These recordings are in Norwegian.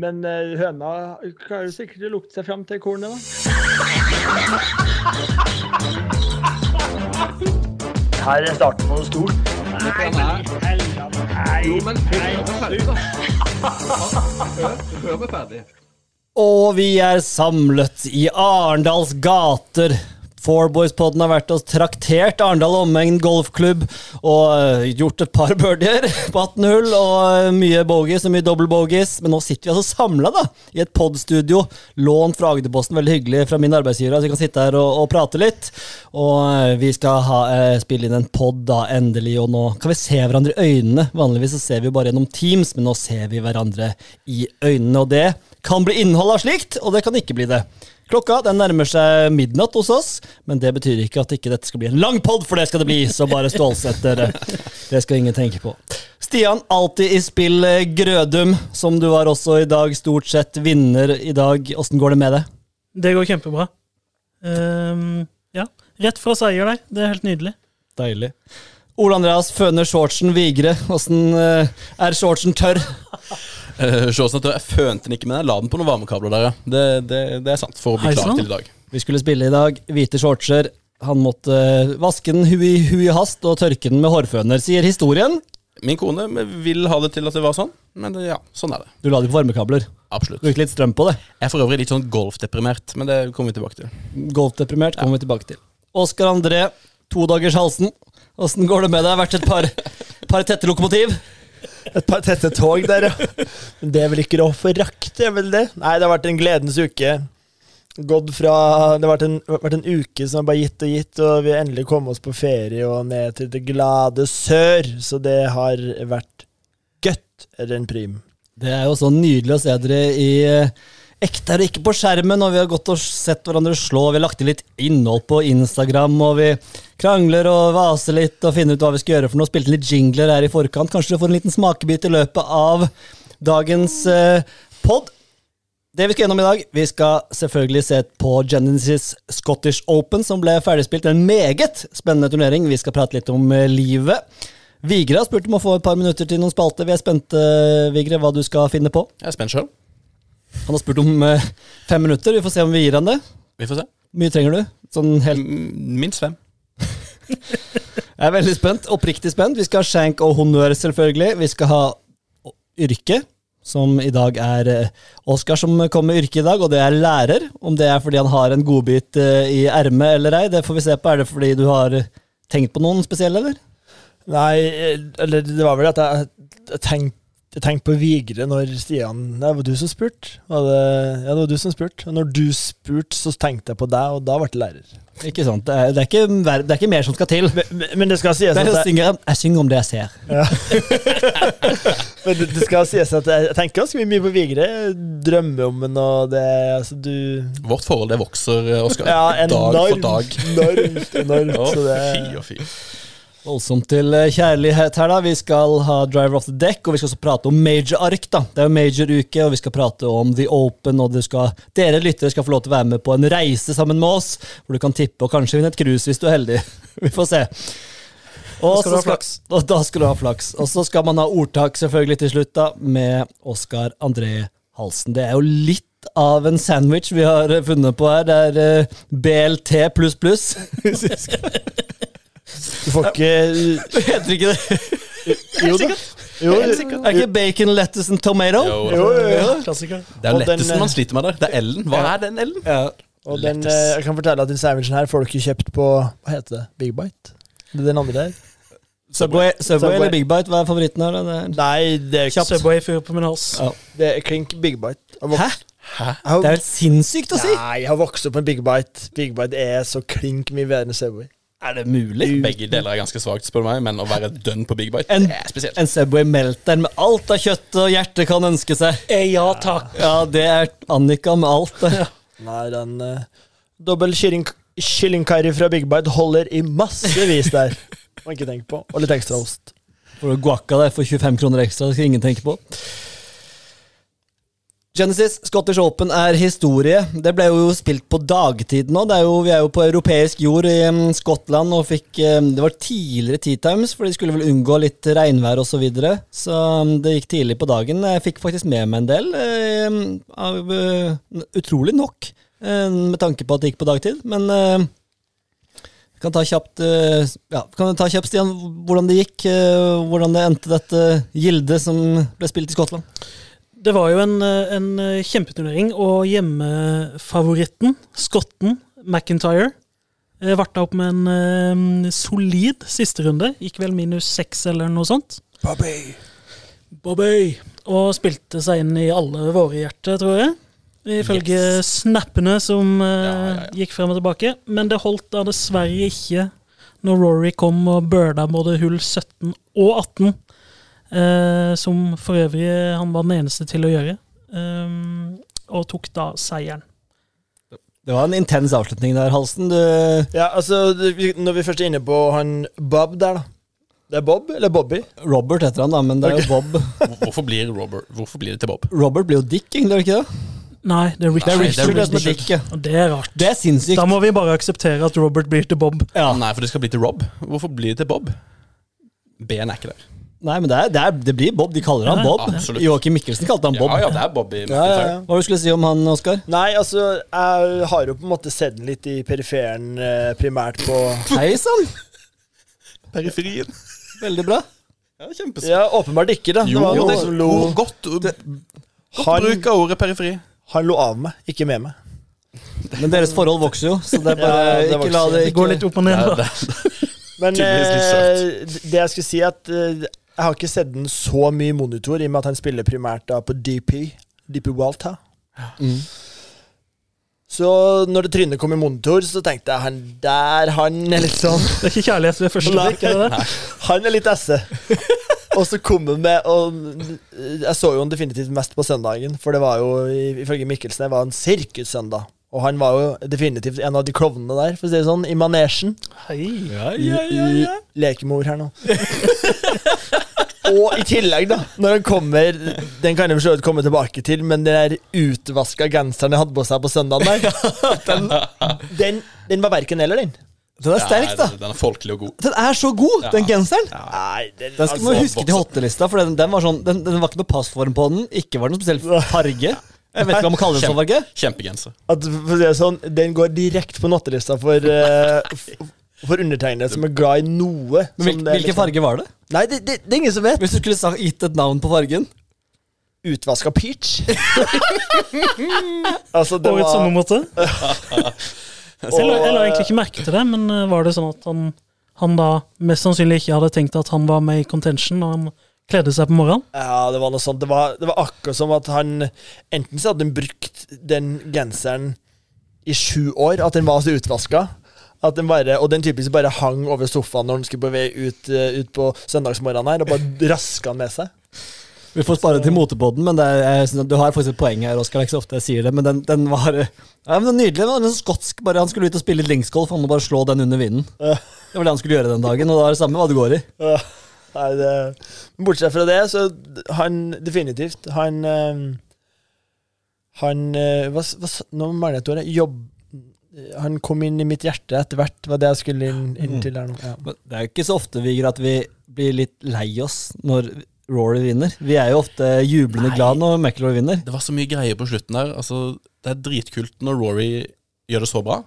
Men eh, høna klarer sikkert å lukte seg fram til kornet, da. Her er starten på noe stort. Nei, Jo, men hør meg ferdig, da. Hør, hør meg ferdig. Og vi er samlet i Arendals gater. Fourboys-podden har vært og traktert Arendal omegn golfklubb og øh, gjort et par birdier på 18 hull og øh, mye bogies og mye double bogies. Men nå sitter vi altså samla i et podstudio, lånt fra Agderposten. Veldig hyggelig fra min arbeidsgiver, så vi kan sitte her og, og prate litt. Og øh, vi skal ha, eh, spille inn en pod da, endelig, og nå kan vi se hverandre i øynene. Vanligvis så ser vi bare gjennom Teams, men nå ser vi hverandre i øynene. Og det kan bli innhold av slikt, og det kan ikke bli det. Klokka den nærmer seg midnatt hos oss, men det betyr ikke at ikke dette skal bli en lang pod, for det skal det bli. Så bare stålsett dere. Det skal ingen tenke på. Stian, alltid i spill eh, Grødum, som du var også i dag. Stort sett vinner i dag. Åssen går det med deg? Det går kjempebra. Um, ja. Rett fra seier der. Det er helt nydelig. Deilig. Ole Andreas føner shortsen Vigre. Åssen eh, er shortsen tørr? Uh, Shortsen, jeg fønte den ikke, men jeg la den på noen varmekabler der, ja. Det, det, det er sant, for å bli klar til i dag. Vi skulle spille i dag. Hvite shortser. Han måtte eh, vaske den hu i, hu i hast og tørke den med hårføner, sier historien. Min kone vil ha det til at det var sånn, men ja, sånn er det. Du la det på varmekabler. Absolutt. Brukte litt strøm på det. Jeg er for øvrig litt sånn golfdeprimert, men det kommer vi tilbake til. Golfdeprimert kommer vi tilbake til. Oskar André, todagershalsen. Åssen går det med deg? Vært et par, par tette lokomotiv? Et par tette tog der, ja. Men det er vel ikke å det er vel det? Nei, det har vært en gledens uke. Gått fra Det har vært en, vært en uke som har bare gitt og gitt, og vi har endelig kommet oss på ferie og ned til det glade sør. Så det har vært gøtt, er en prim. Det er jo så nydelig å se dere i eh, er det ikke på skjermen. Og vi har gått og sett hverandre slå. og Vi har lagt inn litt innhold på Instagram, og vi krangler og vaser litt og finner ut hva vi skal gjøre for noe. Spilte litt jingler her i forkant. Kanskje du får en liten smakebit i løpet av dagens eh, pod. Det vi skal gjennom i dag, vi skal selvfølgelig se på Genesis Scottish Open, som ble ferdigspilt. En meget spennende turnering. Vi skal prate litt om eh, livet. Vigre har spurt om å få et par minutter til noen spalter. Vi er spente, Vigre, hva du skal finne på. Jeg er spent sjøl. Han har spurt om eh, fem minutter. Vi får se om vi gir han det. Vi får se. Hvor mye trenger du? Sånn helt Minst fem. Jeg er veldig spent. Oppriktig spent. Vi skal ha skjenk og honnør, selvfølgelig. Vi skal ha yrke, som i dag er eh, Oskar som kom med yrke i dag, og det er lærer. Om det er fordi han har en godbit eh, i ermet eller ei, det får vi se på. Er det fordi du har tenkt på noen spesielle, eller? Nei, eh, eller det var vel at jeg, jeg tenkte jeg tenkte på Vigre når Stian Det var du som spurte. Ja, det var du som spurte. Og når du spurte, så tenkte jeg på deg, og da ble jeg lærer. Ikke sant? Det er, det er, ikke, det er ikke mer som skal til. Men, men det skal sies at jeg, synge, jeg synger om det jeg ser. men det, det skal sies at jeg, jeg tenker ganske mye på Vigre. Drømmer om den, og det altså, du Vårt forhold det vokser, Oskar. Ja, dag for dag. Enormt, enormt. Så det, fy og fy. Voldsomt til eh, kjærlighet her, da. Vi skal ha Driver off the deck, og vi skal også prate om major-ark. da. Det er jo major-uke, og vi skal prate om The Open, og skal, dere lyttere skal få lov til å være med på en reise sammen med oss, hvor du kan tippe og kanskje vinne et cruise hvis du er heldig. vi får se. Og Da skal ha flaks. Og da skal du ha flaks. Og så skal man ha ordtak selvfølgelig til slutt, da, med Oskar André Halsen. Det er jo litt av en sandwich vi har funnet på her. Det er eh, BLT pluss pluss. du får ikke Heter ikke det? Jo da. Jo, Er ikke bacon, lettuce and tomato? Jo, jo, jo, jo. Klassiker. Det er Og den, lettesten eh, man sliter med der. Det er Ellen. Hva er den Ellen? Ja. Og den, eh, jeg kan fortelle at den sandwichen her får du ikke kjøpt på Hva heter det? Big Bite? Det er den andre der? Subway, Subway, Subway. eller Big Bite, hva er favoritten her? Det er, Nei, det er kjapt. Subway fyr på min hals. Ja. Det er klink Big Bite. Jeg Hæ? Jeg det er helt sinnssykt å si! Nei, jeg har vokst opp med Big Bite. Big Bite er så klink mye bedre enn Subway. Er det mulig? Begge deler er ganske svakt, spør du meg, men å være dønn på Big Bite, En, er spesielt. en Subway melter med alt av kjøtt og hjertet kan ønske seg. Eh, ja takk. Ja, det er Annika med alt. Ja. Nei, den uh, dobbel kylling, kyllingkarri fra Big Bite holder i massevis der. Må ikke tenke på. Og litt ekstra ost. For å guacca deg for 25 kroner ekstra, det skal ingen tenke på. Genesis, Scottish Open er historie. Det ble jo spilt på dagtid nå. Er jo, vi er jo på europeisk jord i mm, Skottland og fikk eh, Det var tidligere tea times, for de skulle vel unngå litt regnvær osv. Så, videre. så mm, det gikk tidlig på dagen. Jeg fikk faktisk med meg en del. eh, eh, utrolig nok, eh, med tanke på at det gikk på dagtid. Men eh, kan ta kjapt ja, Kan ta kjapt, Stian, hvordan det gikk? hvordan det endte dette gildet som ble spilt i Skottland? Det var jo en, eh, en eh, kjempeturnering, og hjemmefavoritten, skotten McIntyre, eh, varta opp med en solid sisterunde. Gikk vel minus seks eller noe sånt. Bobby. Bobby! Og spilte seg inn i alle våre hjerter, tror jeg. Ifølge Yes. snappene som Ja, ja, ja. gikk frem og tilbake. Men det holdt da dessverre ikke når Rory kom og burda både hull 17 og 18. eh, som for øvrig han var den eneste til å gjøre. Um, og tok da seieren. Det var en intens avslutning der, Halsen. Du, Ja, altså, når vi først er inne på han Bob der, da. Det er Bob eller Bobby? Robert heter han, da, men det er jo Bob. Hvorfor blir, Robert, hvorfor blir det til Bob? Robert blir jo Dick, egentlig, er det ikke det? Nei, det er Nei, det er Richard det er Richard. Dick, det er rart. Det er sinnssykt. Da må vi bare akseptere at Robert blir til Bob. Ja. Nei, for det skal bli til Rob. Hvorfor blir det til Bob? B-en er ikke der. Nei, men det, er, det, er, det blir Bob. De kaller han Bob. Ja, Joakim Mikkelsen kalte han Bob. Ja, ja, det er Bob i Ja, ja, ja. Hva skulle du si om han, Oskar? Nei, altså, jeg har jo på en måte sett den litt i periferen, eh, primært på Hei sann! Periferien. Veldig bra. Ja. Ja, åpenbart ikke, da. Jo, det var det som lo. godt, godt Han, bruk av ordet periferi. han lo av meg, ikke med meg. Men deres forhold vokser jo, så det er bare Ja, det ikke la det Det går litt opp og ned. Da. Men eh, det jeg skulle si, at eh, jeg har ikke sett den så mye monitor, i og med at han spiller primært da på DP. DP Walta. Mm. Så når det trynet kom i monitor, så tenkte jeg han der, han er litt sånn Det er ikke kjærlighet ved første blikk? er det det? Han er litt esse. Og så kom han med og Jeg så jo han definitivt mest på søndagen, for det var jo ifølge Mikkelsen det var en sirkussøndag. Og han var jo definitivt en av de klovnene der, for å si det sånn, i manesjen. Hei. Ja, ja, ja, ja. Lekemor her nå. og i tillegg, da, når han kommer Den kan jeg for så vidt komme tilbake til, men den der utvaska genseren jeg hadde på seg på søndagen der, den, den, den var verken eller, den. Den er sterk, da. Den er folkelig og god. Den er så god, den genseren! Nei, den, Den skal man altså, huske til hottelista, for den, den, var sånn, den, den var ikke noe passform på den. Ikke var det noen spesiell farge. Jeg vet ikke hva man kaller det sånn farge. Kjempegenser. at, for å si det sånn, Den går direkte på nattelista for, f- for undertegnede som er glad i noe. Men hvil, som det hvilken liksom- farge var det? Nei, det, det, det er ingen som vet. Hvis du skulle sagt, gitt et navn på fargen? Utvaska peach. altså, det Årets var sommermåte. Jeg la, jeg la egentlig ikke merke til det, men eh, var det sånn at han, han da mest sannsynlig ikke hadde tenkt at han var med i contention når han kledde seg på morgenen? Ja, det var noe sånt. Det var, det var akkurat som at han Enten så hadde han brukt den genseren i sju år, at den var så utvaska. At den bare, og den typisk bare hang over sofaen når den skulle på vei ut, eh, ut på søndagsmorgenen her, og bare raska den med seg. Vi får spare til motepoden, men det er, du har faktisk et poeng her, Oskar. Det er ikke så ofte jeg sier det, men den, den var ja, men den nydelig. Den var skotsk. Bare Han skulle ut og spille linksgolf, han må bare slå den under vinden. Det var det han skulle gjøre den dagen, og da er det samme hva det går i. Nei, det, bortsett fra det, så han definitivt Han eh, Han eh, hva, hva, Nå mangler jeg et ord. Jobb Han kom inn i mitt hjerte etter hvert, var det jeg skulle inn, inn til der nå. Ja. Det er jo ikke så ofte Vigre, at vi blir litt lei oss når Rory vinner. Vi er jo ofte jublende Nei. glad når McIlroy vinner. Det var så mye greier på slutten der. Altså, det er dritkult når Rory gjør det så bra.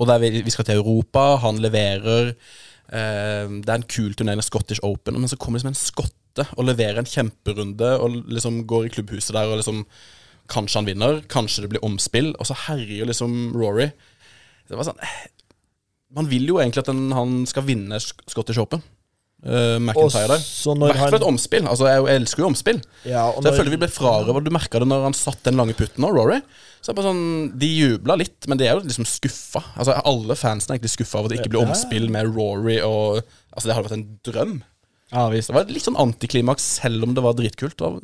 Og det er vi, vi skal til Europa, han leverer. Eh, det er en kul turnering, Scottish Open, men så kommer liksom en skotte og leverer en kjemperunde og liksom går i klubbhuset der og liksom Kanskje han vinner, kanskje det blir omspill, og så herjer liksom Rory. Det var sånn eh, Man vil jo egentlig at den, han skal vinne Scottish Open. Uh, McIntyre der. hvert fall et omspill. Altså, jeg, jeg elsker jo omspill. ja, Så jeg når, føler vi ble frarøvet. Du merka det når han satt den lange putten av Rory. Så bare sånn, De jubla litt, men de er jo liksom skuffa. Altså, alle fansen er egentlig skuffa over at det ikke blir omspill med Rory. Og, altså, Det hadde vært en drøm. Ja, visst. Det var litt sånn antiklimaks, selv om det var dritkult. Det var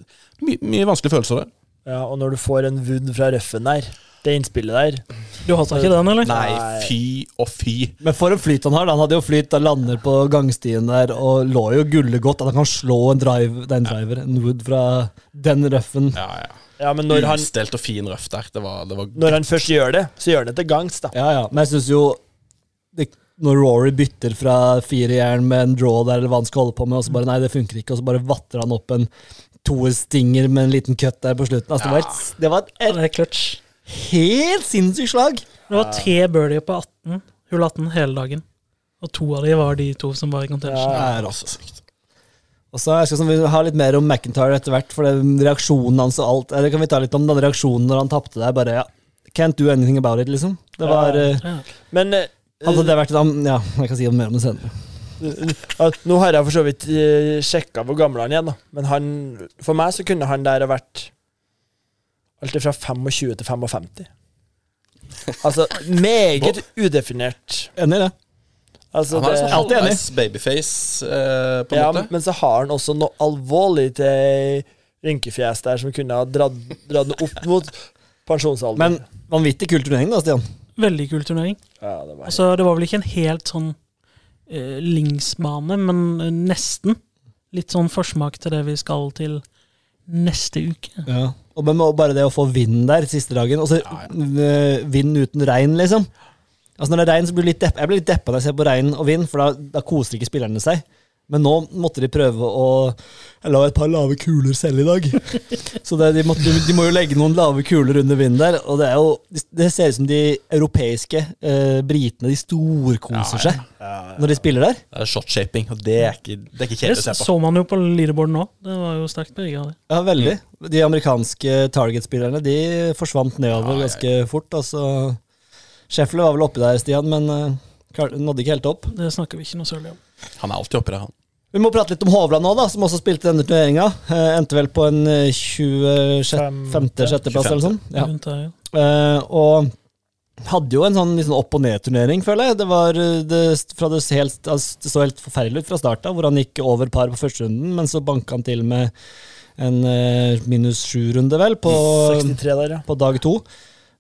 my mye vanskelige følelser der. Ja, og når du får en wood fra røffen der det innspillet der. Du hater ikke den, eller? Nei, fy og fy. Men for en flyt han har. Han hadde jo flyt, han lander på gangstien der og lå jo gullet godt. At han kan slå en, drive, er driver, en wood fra den røffen. Ja, ja. Ja, men når han, Ustelt og fin røff der. Det var, det var når han først gjør det, så gjør han det til gangs, da. Ja, ja. Men jeg syns jo det, Når Rory bytter fra fire jern med en draw der, eller hva han skal holde på med, og så bare nei, det funker ikke, og så bare vatter han opp en toer-stinger med en liten cut der på slutten. Altså, det, var et, det var et, det er helt sinnssykt slag! Det var tre birdier på 18, hull 18 hele dagen. Og to av de var de to som var i contention. Det er også sykt. Og så jeg skal sånn, vi ha litt mer om McIntyre etter hvert, for det, reaksjonen hans og alt Eller kan vi ta litt om den reaksjonen når han tapte der. Bare ja, can't do anything about it, liksom. Det var Ja. eh, Ja. Men uh, Hadde det vært et Ja, jeg kan si mer om det senere. Nå har jeg for så vidt uh, sjekka hvor gammel han er, da. men han, for meg så kunne han der ha vært alt fra 25 til 55. Altså meget udefinert. Enig i det. Altså, Han har en sånn Alltid enig. halvveis babyface, eh, på en ja, måte. men så har han også noe alvorlig til rynkefjes der som kunne ha dratt, dratt den opp mot pensjonsalder. Men vanvittig kul turnering, da, Stian. Veldig kul turnering. ja, det var Altså, det var vel ikke en helt sånn eh, linksbane, men eh, nesten. Litt sånn forsmak til det vi skal til neste uke. Ja. Og bare det å få vind der siste dagen, og så ja. vind uten regn, liksom. Altså Når det er regn, så blir det litt depp. Jeg blir litt deppa når jeg ser på regn og vind, for da, da koser ikke spillerne seg. Men nå måtte de prøve å Jeg la et par lave kuler selv i dag. Så det, de, måtte, de må jo legge noen lave kuler under vinden der. Og det er jo Det ser ut som de europeiske eh, britene de storkoser Ja, ja. seg når de spiller der. Det er shotshaping, og det er ikke, det er ikke kjedelig å se på. Det så man jo på leaderboard nå. Det var jo sterkt av. Ja, veldig. De amerikanske target-spillerne de forsvant nedover Ja, ja, ja. ganske fort. Altså. Scheffler var vel oppi der, Stian, men eh, nådde ikke helt opp. Det snakker vi ikke noe særlig om. Han er alltid oppe der, han. Vi må prate litt om Hovland nå, da, som også spilte denne turneringa. Eh, endte vel på en eh, 25.-6.-plass eller sånn. Ja. Ja. Eh, og hadde jo en sånn, litt sånn opp- og ned-turnering, føler jeg. Det var eh, det, fra det, helt, altså, det så helt forferdelig ut fra starten, hvor han gikk over par på første runden, men så banka han til med en eh, minus sju-runde, vel, på, 63 der, ja. på dag to.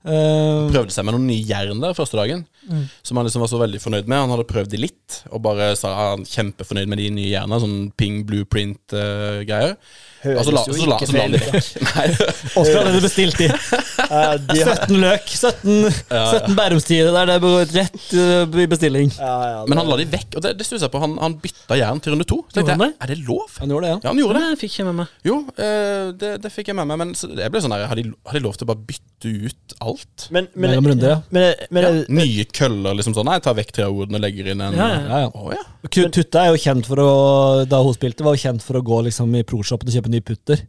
Eh, Prøvde seg med noen nye jern der første dagen, Mm. som han liksom var så veldig fornøyd med. Han hadde prøvd de litt, og bare sa han kjempefornøyd med de nye jernene. Sånn ping blueprint-greier. Høres og så la, jo så la, ikke så la han de feil ut. vekk. Oskar hadde bestilt de. Uh, de har, 17 løk. 17, ja. 17 Bærumstiere der. Det går rett uh, i bestilling. ja, ja, Men han la de vekk, og det, det stusset jeg på. Han, han bytta jern til runde to. Så tenkte jeg, er det lov? Han gjorde det, ja. Ja, han gjorde det. Det fikk jeg med meg. Jo, eh, det, det fikk jeg med meg, men så jeg ble sånn der, har de, har de lov til å bare bytte ut alt? Men, men, Mellom runder, ja. men, men, Ja, nye køller, liksom sånn. Nei, tar vekk ordene og legger inn en Ja, ja. ja, ja. Tutta er jo kjent for å Da hun spilte, var jo kjent for å gå liksom i pro-shoppen og kjøpe nye putter.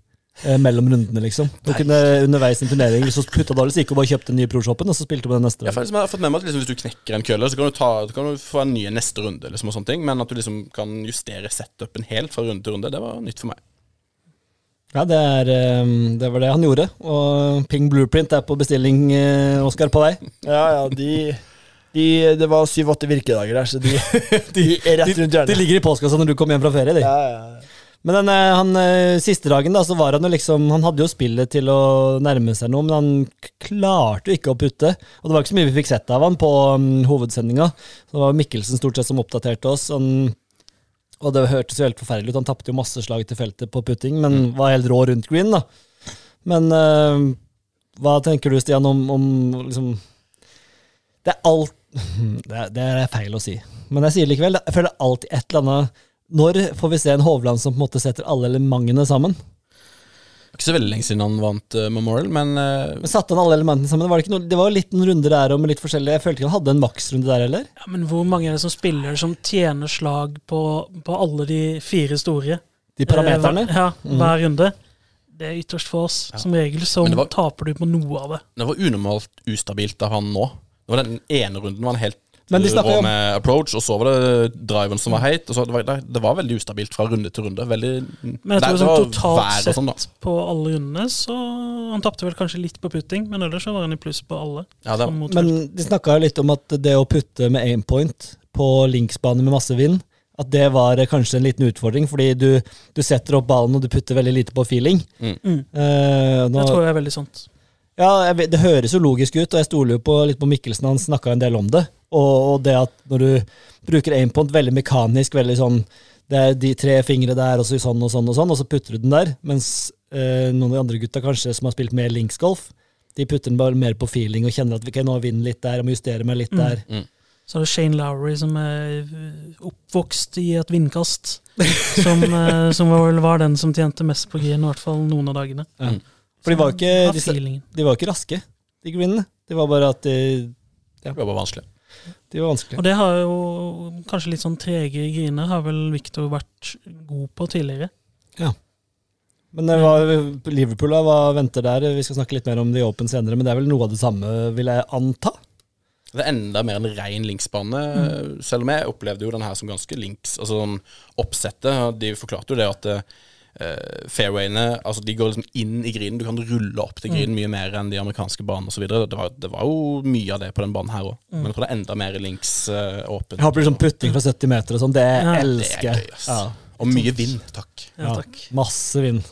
Eh, mellom rundene, liksom. Hun kunne underveis i en turnering Hvis hun putta dårlig, så gikk hun bare og kjøpte den nye pro-shoppen, og så spilte hun den neste. Jeg jeg har fått med meg at liksom, hvis du knekker en kølle, så kan du, ta, kan du få en ny neste runde. Liksom, og sånne ting Men at du liksom kan justere setupen helt fra runde til runde, det var nytt for meg. Ja, det, er, eh, det var det han gjorde. Og Ping Blueprint er på bestilling, eh, Oskar, på vei. Ja, ja, de, de Det var syv-åtte virkedager der, så de, de er rett rundt De hjørnet. ligger i postkassa når du kommer hjem fra ferie, de. Ja, ja. Men den, eh, han, eh, siste dagen da, så var han jo liksom Han hadde jo spillet til å nærme seg noe, men han klarte jo ikke å putte. Og det var ikke så mye vi fikk sett av han på um, hovedsendinga. Så Det var Mikkelsen stort sett som oppdaterte oss. Han, og det hørtes jo helt forferdelig ut. Han tapte jo masse slag til feltet på putting, men var helt rå rundt green, da. Men uh, hva tenker du, Stian, om, om liksom Det er alt det er, det er feil å si, men jeg sier likevel. Jeg føler alltid et eller annet Når får vi se en Hovland som på en måte setter alle elementene sammen? Ikke så veldig lenge siden han vant uh, Memorial, men uh, Men Satte han alle elementene sammen? Var det, ikke noe, det var jo litt noen runder der og med litt forskjellig. Jeg følte ikke han hadde en maksrunde der heller. Ja, Men hvor mange er det som spiller som tjener slag på, på alle de fire store? De parameterne. Eh, hver, ja, Mhm. hver runde. Det er ytterst få oss. Som regel så var- taper du på noe av det. det var unormalt ustabilt av han nå. Det var den ene runden var han helt Men de snakker om- med approach, og så var det driven som var heit. Og så det, var, det, det var veldig ustabilt fra runde til runde. Veldig Men jeg tror det, sånn totalt sett sånn, på alle rundene, så Han tapte vel kanskje litt på putting, men ellers så var han i pluss på alle. Ja, det, Sånn Men de snakka litt om at det å putte med aim point på linksbane med masse vind, at det var kanskje en liten utfordring, fordi du, du setter opp ballen og du putter veldig lite på feeling. Mm. Eh, nå, Det tror jeg er veldig sant. Ja, jeg vet, Det høres jo logisk ut, og jeg stoler jo på, litt på Mikkelsen. Han snakka en del om det. Og, og det at når du bruker aimpoint veldig mekanisk, veldig sånn Det er de tre fingre der, og så sånn og sånn, og sånn, og så putter du den der. Mens eh, noen av de andre gutta kanskje som har spilt mer linksgolf, de putter den bare mer på feeling og kjenner at vi kan nå vinne litt der, og må justere meg litt Mm. der. Så er det Shane Lowry som er øh, oppvokst i et vindkast. Som, øh, som vel var den som tjente mest på green, i hvert fall noen av dagene. For de var jo ikke, disse, de var ikke raske, de greenene. Det var bare at de, Det var bare vanskelig. de var vanskelige. Og det har jo kanskje litt sånn trege griner, har vel Victor vært god på tidligere. Ja. Men det var, Liverpool da, hva venter der? Vi skal snakke litt mer om The Open senere, men det er vel noe av det samme, vil jeg anta? Det er enda mer en ren linksbane, selv om jeg opplevde jo den her som ganske links. Altså sånn oppsettet. De forklarte jo det at eh, fairwayene altså de går liksom inn i grinen. Du kan rulle opp til grinen mye mer enn de amerikanske banene osv. Det, var- det var jo mye av det på den banen her òg, men jeg tror det er enda mer links uh, åpen. Jeg håper liksom putting fra 70 meter og sånn, det Ja. elsker er jeg. Ja. Og mye vind, takk. Ja, takk. Masse vind.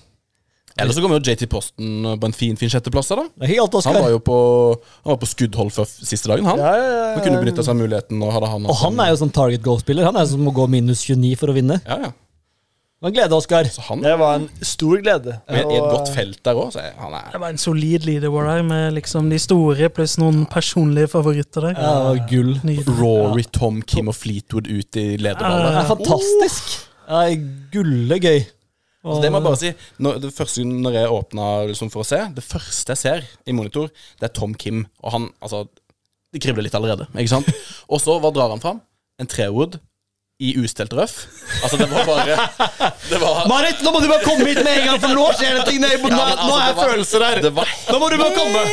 Ellers så kommer jo JT Posten på en fin fin sjetteplass. da. Han var jo på, han var på skuddhold før siste dagen, han. Ja, ja, ja, Han kunne benytta seg av muligheten. Og, hadde han Og han er jo sånn target goal-spiller. Han er som må gå minus 29 for å vinne. Ja, ja. Det var en glede, Oskar. Det var en stor glede. I et- i et godt felt der òg, så han Det var en solid leaderboard her, med liksom de store pluss noen personlige favoritter der. Ja, gull. Nydelig. Rory, Tom, Kim og Fleetwood ut i Det lederballet. er fantastisk. Ja, Gullegøy. Altså, det må jeg bare si når, Det første når jeg åpna liksom, for å se Det første jeg ser i monitor, det er Tom Kim. Og han Altså, det kribler litt allerede. Ikke sant? Og så, hva drar han fram? En trewood i ustelt røff. Altså, det var bare Det var Marit, nå må du bare komme hit med en gang, for nå skjer det ting! Nå, Ja, altså, nå er det var- følelser der! Det var Nå må du bare komme!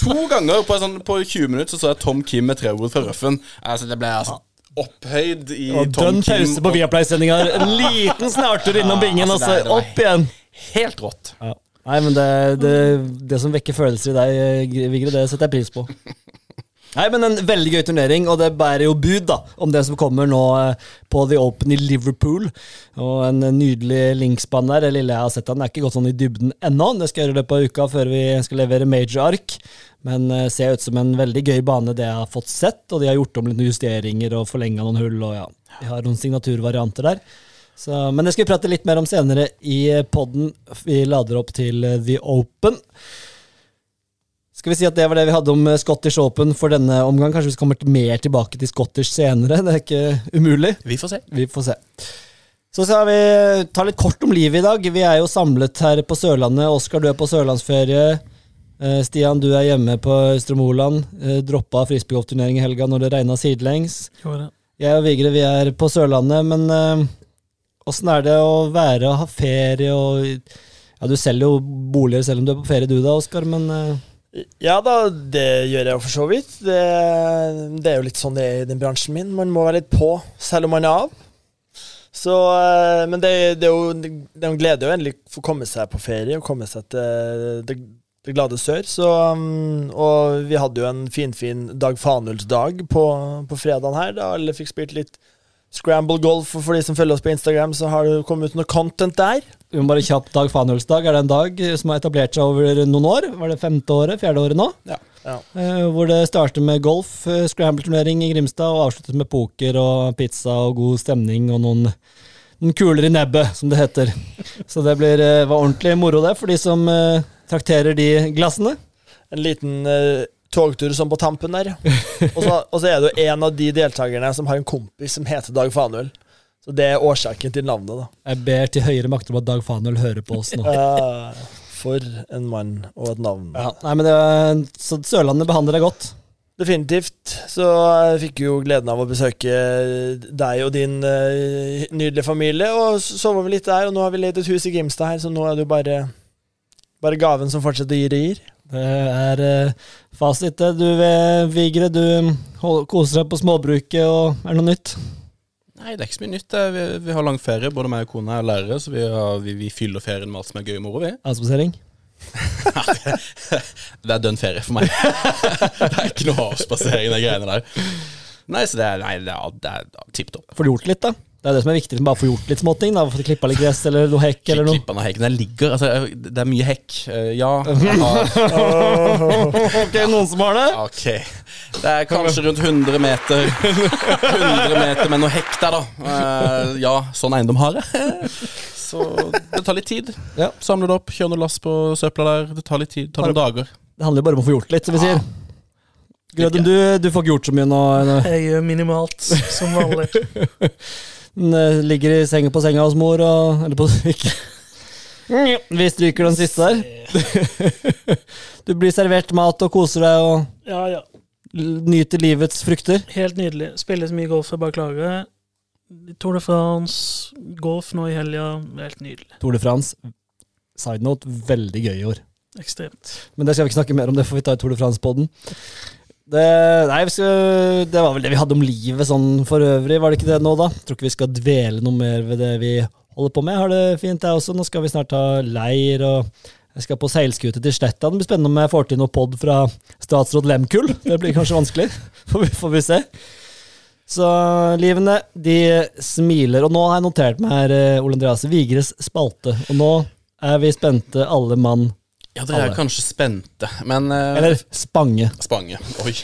To ganger på, sånn, på 20 minutter så så jeg Tom Kim med trewood fra røffen. Altså, det ble altså opphøyd i Og Tom dønn pause på Viaplay-sendinga. En liten snartur innom bingen, og altså, så altså, opp igjen. Helt rått. Nei, men det, det, det som vekker følelser i deg, Vigre, det setter jeg pris på. Nei, men En veldig gøy turnering, og det bærer jo bud da om det som kommer nå eh, på The Open i Liverpool. Og En nydelig linksbane der. Det lille jeg har sett av den, er ikke gått sånn i dybden ennå. Det skal jeg gjøre det på uka før vi skal levere major-ark. Men det ser ut som en veldig gøy bane, det jeg har fått sett. Og de har gjort om litt justeringer og forlenga noen hull. og ja, De har noen signaturvarianter der. Så, men det skal vi prate litt mer om senere i podden. Vi lader opp til eh, The Open. Skal vi si at det var det vi hadde om eh, Scottish Open for denne omgang. Kanskje vi kommer mer tilbake til Scottish senere. Det er ikke umulig. Vi får se. Vi får se. Så skal vi ta litt kort om livet i dag. Vi er jo samlet her på Sørlandet. Oskar, du er på sørlandsferie. Eh, Stian, du er hjemme på Østre Moland. Eh, Droppa frisbeegolfturnering i helga når det regna sidelengs. Jeg og Vigre vi er på Sørlandet, men eh, åssen er det å være og ha ferie og Ja, du selger jo boliger selv om du er på ferie du da, Oskar, men eh, Ja da, det gjør jeg jo for så vidt. Det, det er jo litt sånn det er i den bransjen min. Man må være litt på, selv om man er av. Så, eh, men det, det er jo en glede å endelig få komme seg på ferie og komme seg til det, det glade sør. Så, um, og vi hadde jo en finfin Dag Fanuls-dag på, på fredagen her, da alle fikk spilt litt scramble golf. Og for de som følger oss på Instagram, så har det kommet ut noe content der. Vi må bare kjapt Dag Fanølsdag. Er det en dag som har etablert seg over noen år? Var det femte året? Fjerde året nå? Ja. Ja. Eh, hvor det starter med golf, eh, scramble-turnering i Grimstad, og avsluttes med poker og pizza og god stemning og noen, noen kuler i nebbet, som det heter. Så det blir, eh, var ordentlig moro, det, for de som eh, trakterer de glassene. En liten eh, togtur som på tampen der. Og så, og så er det jo en av de deltakerne som har en kompis som heter Dag Fanuel. Så det er årsaken til navnet, da. Jeg ber til høyere makter om at Dag Fanøl hører på oss nå. ja, for en mann og et navn. Ja, nei, men det så Sørlandet behandler deg godt. Definitivt. Så jeg fikk jo gleden av å besøke deg og din uh, nydelige familie, og så sover vi litt der. Og nå har vi leid et hus i Grimstad her, så nå er det jo bare, bare gaven som fortsetter å gi gir. Det er uh, fasit. Du eh, Vigre, du koser deg på småbruket, og er det noe nytt? Nei, det er ikke så mye nytt. Vi, vi har lang ferie. Både meg og kona er lærere, så vi, har, vi, vi fyller ferien med alt som er gøy og moro. vi. Avspasering? Det er dønn ferie for meg. det er ikke noe avspasering, de greiene der. Nei, så det er, nei, det er, det er tipp topp. Får du gjort litt, da? Det er det som er viktig, bare få gjort litt småting. da, Få klippa litt gress eller noe hekk eller noe. Av hekken. Den ligger altså, Det er mye hekk. Eh, Ja. Ok, noen som har det? Ok. Det er kanskje rundt 100 meter 100 meter med noe hekk der, da. Eh, ja, sånn eiendom har jeg. Så det tar litt tid. Ja. Samle det opp, kjøre noe lass på søpla der. Det tar litt tid. Det tar noen dager. Det handler jo bare om å få gjort litt, som vi sier. Grøden, du, du får ikke gjort så mye nå. nå. Jeg gjør minimalt, som vanlig. Eh, ligger i senga på senga hos mor og Eller på ikke. Vi stryker den siste der. Du blir servert mat og koser deg og Ja, ja. Nyter livets frukter. Helt nydelig. Spiller så mye golf jeg bare klager. Tour de France, golf nå i helga. Helt nydelig. Tour de France. Side note, veldig gøy i år. Ekstremt. Men det skal vi ikke snakke mer om, det får vi ta i Tour de France-poden. Det, nei, vi skal, det var vel det vi hadde om livet sånn for øvrig, var det ikke det nå, da? Tror ikke vi skal dvele noe mer ved det vi holder på med. Har det fint, jeg også. Nå skal vi snart ha leir, og jeg skal på seilskute til Sletta. Det blir spennende om jeg får til noe pod fra statsråd Lemkull. Det blir kanskje vanskelig. Får vi, får vi se. Så livene, de smiler. Og nå har jeg notert meg her, eh, Ole Andreas, Vigres spalte. Og nå er vi spente, alle mann. Ja, dere er kanskje spente, men uh, Eller Spange. Spange. Oi.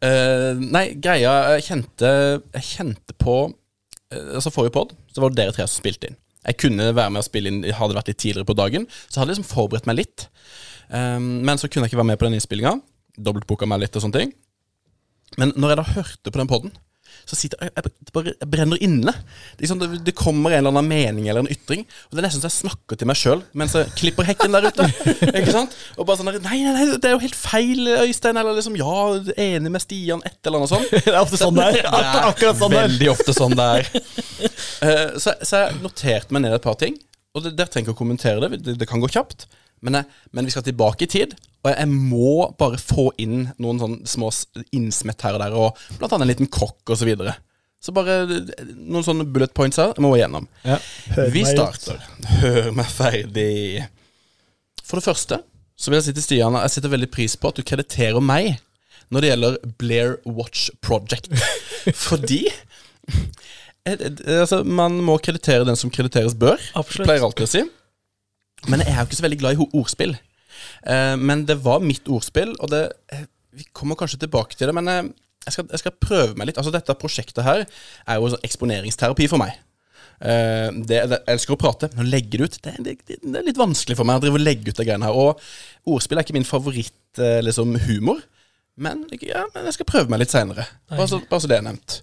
uh, nei, greia Jeg kjente, jeg kjente på uh, Altså Forrige pod så var det dere tre som spilte inn. Jeg kunne være med og spille inn Hadde det vært litt tidligere på dagen, så hadde jeg liksom forberedt meg litt. Um, men så kunne jeg ikke være med på den innspillinga. Dobbeltbooka meg litt og sånne ting. Men når jeg da hørte på den poden, så sitter jeg, jeg, bare, jeg brenner inne. Det, liksom, det, det kommer en eller annen mening eller en ytring, og det er nesten så jeg snakker til meg sjøl mens jeg klipper hekken der ute. Ikke sant? Og bare sånn der, nei, nei, nei, det er jo helt feil, Øystein. Eller liksom, ja, enig med Stian, et eller annet sånt. Det er ofte sånn det er. Akkurat sånn det er. Veldig ofte sånn det er. uh, så, så jeg noterte meg ned et par ting. Og det, der trenger ikke å kommentere det, det, det kan gå kjapt. Men, jeg, men vi skal tilbake i tid, og jeg, må bare få inn noen sånn små innsmett her og der, og blant annet en liten kokk og så videre. Så bare noen sånne bullet points her. Jeg må igjennom. Ja. Vi starter. Hør meg ferdig. For det første så vil jeg si til Stian jeg setter veldig pris på at du krediterer meg når det gjelder Blair Watch Project. Fordi eh, eh, altså, Man må kreditere den som krediteres bør. Absolutt. Pleier alltid å si. Men jeg er jo ikke så veldig glad i ordspill. Eh, men det var mitt ordspill, og det eh, Vi kommer kanskje tilbake til det, men eh, jeg, skal, jeg skal prøve meg litt. Altså Dette prosjektet her er jo sånn eksponeringsterapi for meg. Uh, det, jeg elsker å prate, men å legge det ut det, det, det, er litt vanskelig for meg. å drive og legge ut det greiene her Og ordspill er ikke min favoritt eh, liksom humor. Men, ja, men jeg skal prøve meg litt seinere. Bare, bare så det er nevnt.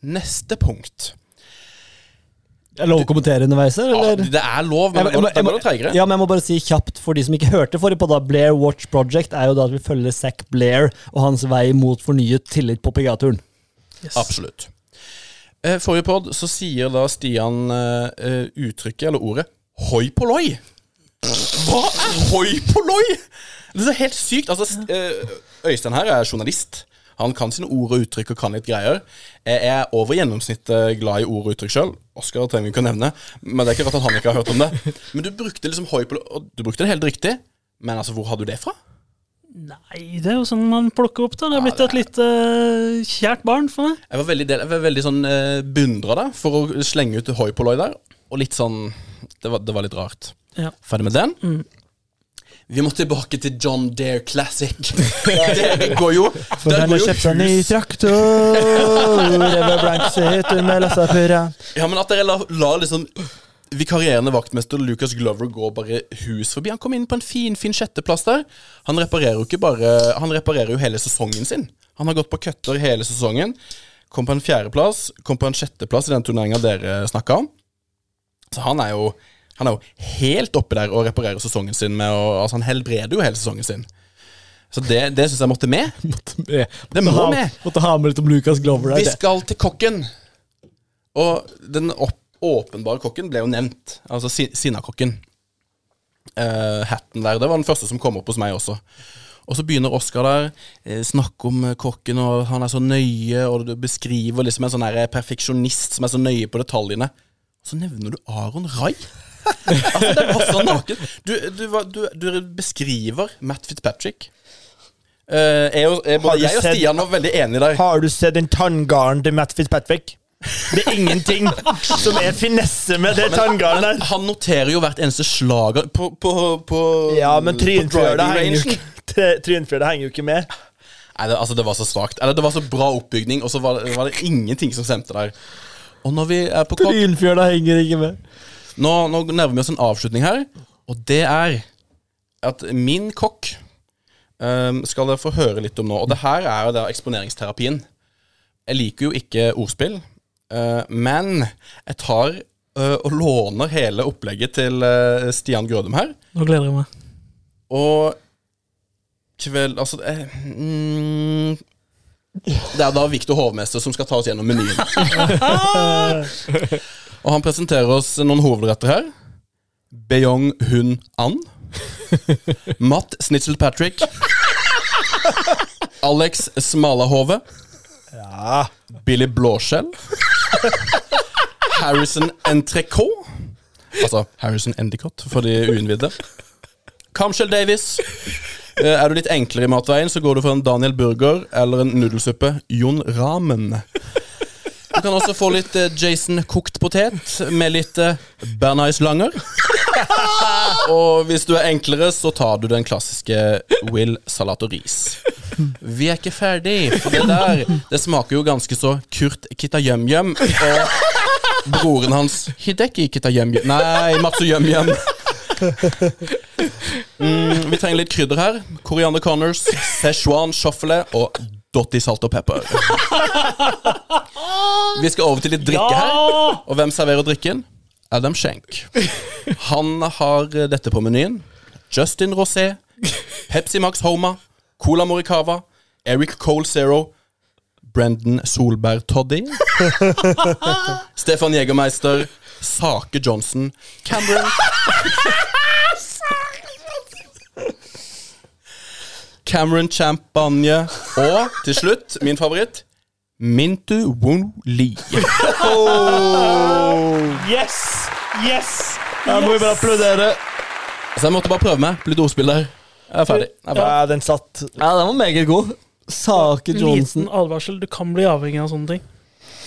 Neste punkt. Er lov å kommentere underveis her, Ja, det er lov, men Jeg må- jeg må- må du. Ja, men jeg må bare si kjapt for de som ikke hørte forrige på da, Blair Watch Project er jo da at vi følger Zack Blair og hans vei mot fornyet tillit på PGA-turen. Yes. Absolutt. Eh, Forrige pod så sier da Stian eh, uttrykket, eller ordet, hoi polloi. Hva er hoi polloi? Det er helt sykt. Altså, eh, Øystein her er journalist. Han kan sine ord og uttrykk og kan litt greier. Jeg er over gjennomsnittet glad i ord og uttrykk sjøl. Oskar trenger vi ikke å nevne, men det er ikke rart at han ikke har hørt om det. Men du brukte liksom hoi og du brukte det helt riktig. Men altså, hvor har du det fra? Nei, det er jo sånn man plukker opp. da Det er blitt et litt eh, kjært barn for meg. Jeg var veldig, del, jeg var veldig sånn uh, beundra deg for å slenge ut hoi polloi der. Og litt sånn Det var, det var litt rart. Ja. Ferdig med den. Mm. Vi må tilbake til John Dare Classic. det går jo For der går har jo kjøpt seg ny hus. traktor. Ja, men at dere la, la liksom vikarierende vaktmester Lucas Glover gå bare hus forbi. Han kom inn på en fin fin sjetteplass der. Han reparerer jo ikke bare Han reparerer jo hele sesongen sin. Han har gått på køtter hele sesongen. Kom på en fjerdeplass, kom på en sjetteplass i den turneringa dere snakka om. Så han er jo Han er jo helt oppe der og reparerer sesongen sin med og, Altså, han helbreder jo hele sesongen sin. Så det, det syns jeg måtte med. Det må Måtte ha- med. Måtte ha med litt om Lucas Glover Vi skal til kokken. Og den åpenbare kokken ble jo nevnt. Altså si, Sinnakokken. Uh, hatten der. Det var den første som kom opp hos meg også. Og så begynner Oskar der, eh, snakke om eh, kokken, og han er så nøye, og du beskriver liksom en sånn perfeksjonist som er så nøye på detaljene. Og så nevner du Aron Rai. Altså, det var så naken. Du, du, du, du beskriver Matt Fitzpatrick. Uh, jeg, og, jeg, både jeg og sett- Stian var veldig enige der. Har du sett den tanngarden til Matt Fitzpatrick? Det er ingenting som er finesse med det tanngarden der. Han noterer jo hvert eneste slag på, på, på Ja, men på henger, jo ikke- henger jo ikke med. Nei, det, altså, det var så svakt. Eller det var så bra oppbygning, og så var det, var det ingenting som stemte der. Og når vi er på Trynfjøla henger ikke med. Nå, nå nærmer vi oss en avslutning her, og det er at min kokk um, skal dere få høre litt om nå. Og det her er jo da eksponeringsterapien. Jeg liker jo ikke ordspill, uh, men jeg tar uh, og låner hele opplegget til uh, Stian Grødum her. Nå gleder jeg meg. Og kveld Altså eh, mm, Det er da Viktor Hovmester som skal ta oss gjennom menyen. og han presenterer oss noen hovedretter her. Beyong Hun An. Matt Snitzel Patrick. Alex Smalahove. Ja. Billy Blåskjell. Harrison Entrecot. Altså Harrison Endicott for de uinnvidde. Kamskjell Davies. Eh, Er du litt enklere i matveien, så går du for en Daniel Burger eller en nudelsuppe Jon Ramen. Du kan også få litt eh, Jason kokt potet med litt eh, Bernice Langer. Og hvis du er enklere, så tar du den klassiske Will salat og ris. Vi er ikke ferdig, for det der Det smaker jo ganske så Kurt Kitayum-yum. Og broren hans Hideki Kitayum-yum Nei, Matsu Yum-yum. Mm, vi trenger litt krydder her. Koriander Connors, Szechuan shuffle og Dotti salt og pepper. Vi skal over til litt drikke her. Og hvem serverer drikken? Adam Schenk. Han har dette på menyen. Justin Rosé, Pepsi Max Homa, Cola Moricava, Eric Cole Zero, Brendan Solberg Toddy, Stefan Jegermeister, Sake Johnson, Cameron Cameron Champagne og til slutt, min favoritt, Mintu Wun Li. Yes! Yes! Her må vi bare applaudere. Så jeg måtte bare prøve meg litt ordspill der. Jeg er ferdig. Jeg er ferdig. Ja, den satt. Ja, den var meget god. Sake Johnson. Liten advarsel. Du kan bli avhengig av sånne ting.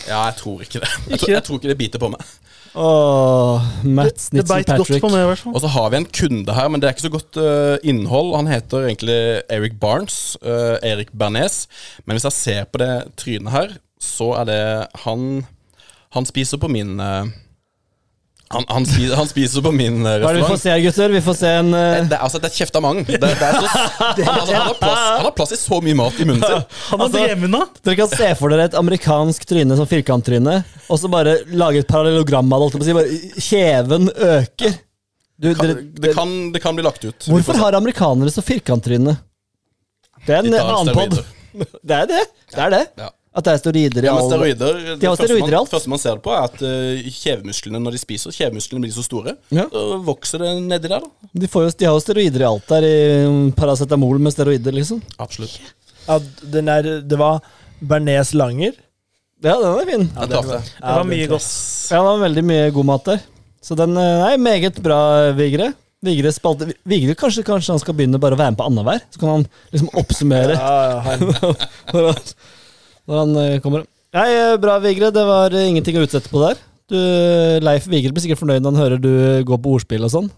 Ja, jeg tror ikke det. Jeg Ikke? tror, jeg tror ikke det biter på meg. Åh, Matt Snitzel Patrick. meg, i hvert fall. Og så har vi en kunde her, men det er ikke så godt uh, innhold. Han heter egentlig Eric Barnes. Uh, Erik Bernes. Men hvis jeg ser på det trynet her, så er det Han Han spiser på min øh, han, han, spiser, han spiser på min restaurant. Hva er det vi får se gutter? Vi får se en uh... Det, er- altså, det er et kjeftamang. Det, det er så, han, han, har plass, han har plass i så mye mat i munnen sin. Han har Altså- drevet. Dere kan se for dere et amerikansk tryne som firkanttryne, og så bare lage et parallellogram av det. bare Kjeven øker. Du, Kan, dere, det, kan, det kan bli lagt ut. Hvorfor har amerikanere så firkanttryne? Det er en annen pod. Det er det. Det er det. Ja. At det er steroider i Ja, all steroider, De har første steroider i alt. Det første man ser det på, er at uh, kjevemusklene når de spiser, kjevemusklene blir så store. Ja. Så vokser det nedi der, da. de, får jo, de har jo steroider i alt der. I um, paracetamol med steroider, liksom. Absolutt. Ja, den er, det var Bernes Langer. Ja, den er fin. Den det, jeg. Det var mye godt. Ja, det var veldig mye god mat der. Så den er meget bra, Vigre. Vigre spalte Vigre, kanskje, kanskje han skal begynne bare å være med på annenhver? Så kan han liksom oppsummere Ja, ja, han, når han, eh, kommer. Nei, eh, bra, Vigre. Det var eh, ingenting å utsette på der. Du, Leif Vigre blir sikkert fornøyd når han hører du går på ordspill og sånn.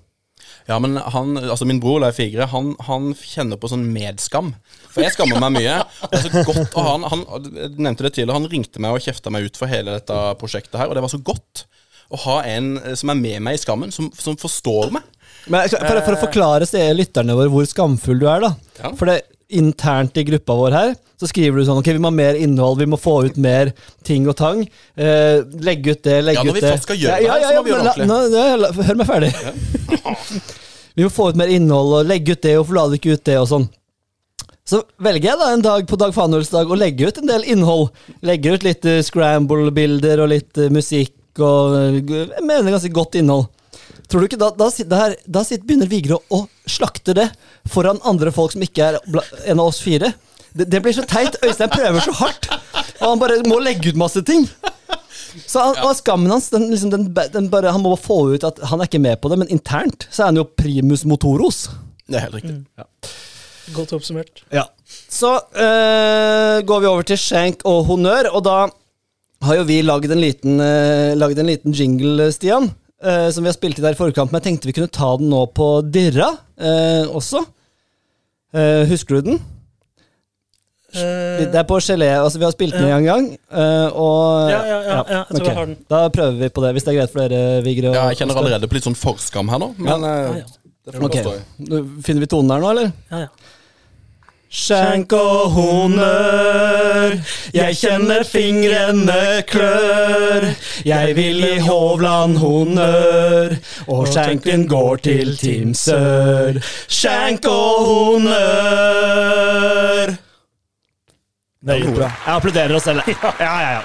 Ja, men han, altså min bror Leif Vigre han, han kjenner på sånn medskam. For jeg skammer meg mye. Det er så godt å ha han, han nevnte det tidligere, han ringte meg og kjefta meg ut for hele dette prosjektet her, og det var så godt å ha en som er med meg i skammen, som, som forstår meg. Men for, for å forklare lytterne våre hvor skamfull du er, da. Ja. For det internt i gruppa vår her, så skriver du sånn Ok, vi må ha mer innhold, vi må få ut mer ting og tang. Eh, legge ut det, legge Ja, når vi det. først skal gjøre det her, så må vi gjøre det ordentlig. ja, Hør meg ferdig. vi må få ut mer innhold, og legge ut det, og la det ikke ut det, og sånn. Så velger jeg da en dag på Dag Fanuels-dag å legge ut en del innhold. Legger ut litt eh, scramble-bilder og litt eh, musikk og eh, jeg mener ganske godt innhold. Tror du ikke da, da, der, da sitter, begynner Vigre å, slakte det foran andre folk som ikke er en av oss fire? Det, det blir så teit. Øystein prøver så hardt, og han bare må legge ut masse ting. Så han, og Skammen hans den, liksom, den, den bare, Han må få ut at han er ikke med på det, men internt så er han jo primus motoros. Det er helt riktig. Ja. Godt oppsummert. Ja. Så øh, går vi over til skjenk og honnør, og da har jo vi lagd en liten, eh, en liten jingle, Stian. Eh, som vi har spilt i der i forkant, men jeg tenkte vi kunne ta den nå på Dirra eh, også. Eh, husker du den? Eh, Det er på gelé. Altså, vi har spilt den en gang. eh, og, ja, ja, ja, ja, jeg tror jeg har den. Da prøver vi på det, hvis det er greit for dere, Vigre. og Ja, jeg kjenner Oskar. allerede på litt sånn forskam her nå, men Ja, ja. det får Ok. forstå. Finner vi tonen der nå, eller? Ja, ja. Skjenk og honnør, jeg kjenner fingrene klør. Jeg vil gi Hovland honnør, og skjenken går til Team Sør. Skjenk og honnør. Meget bra. Jeg applauderer oss selv. Ja, ja, ja.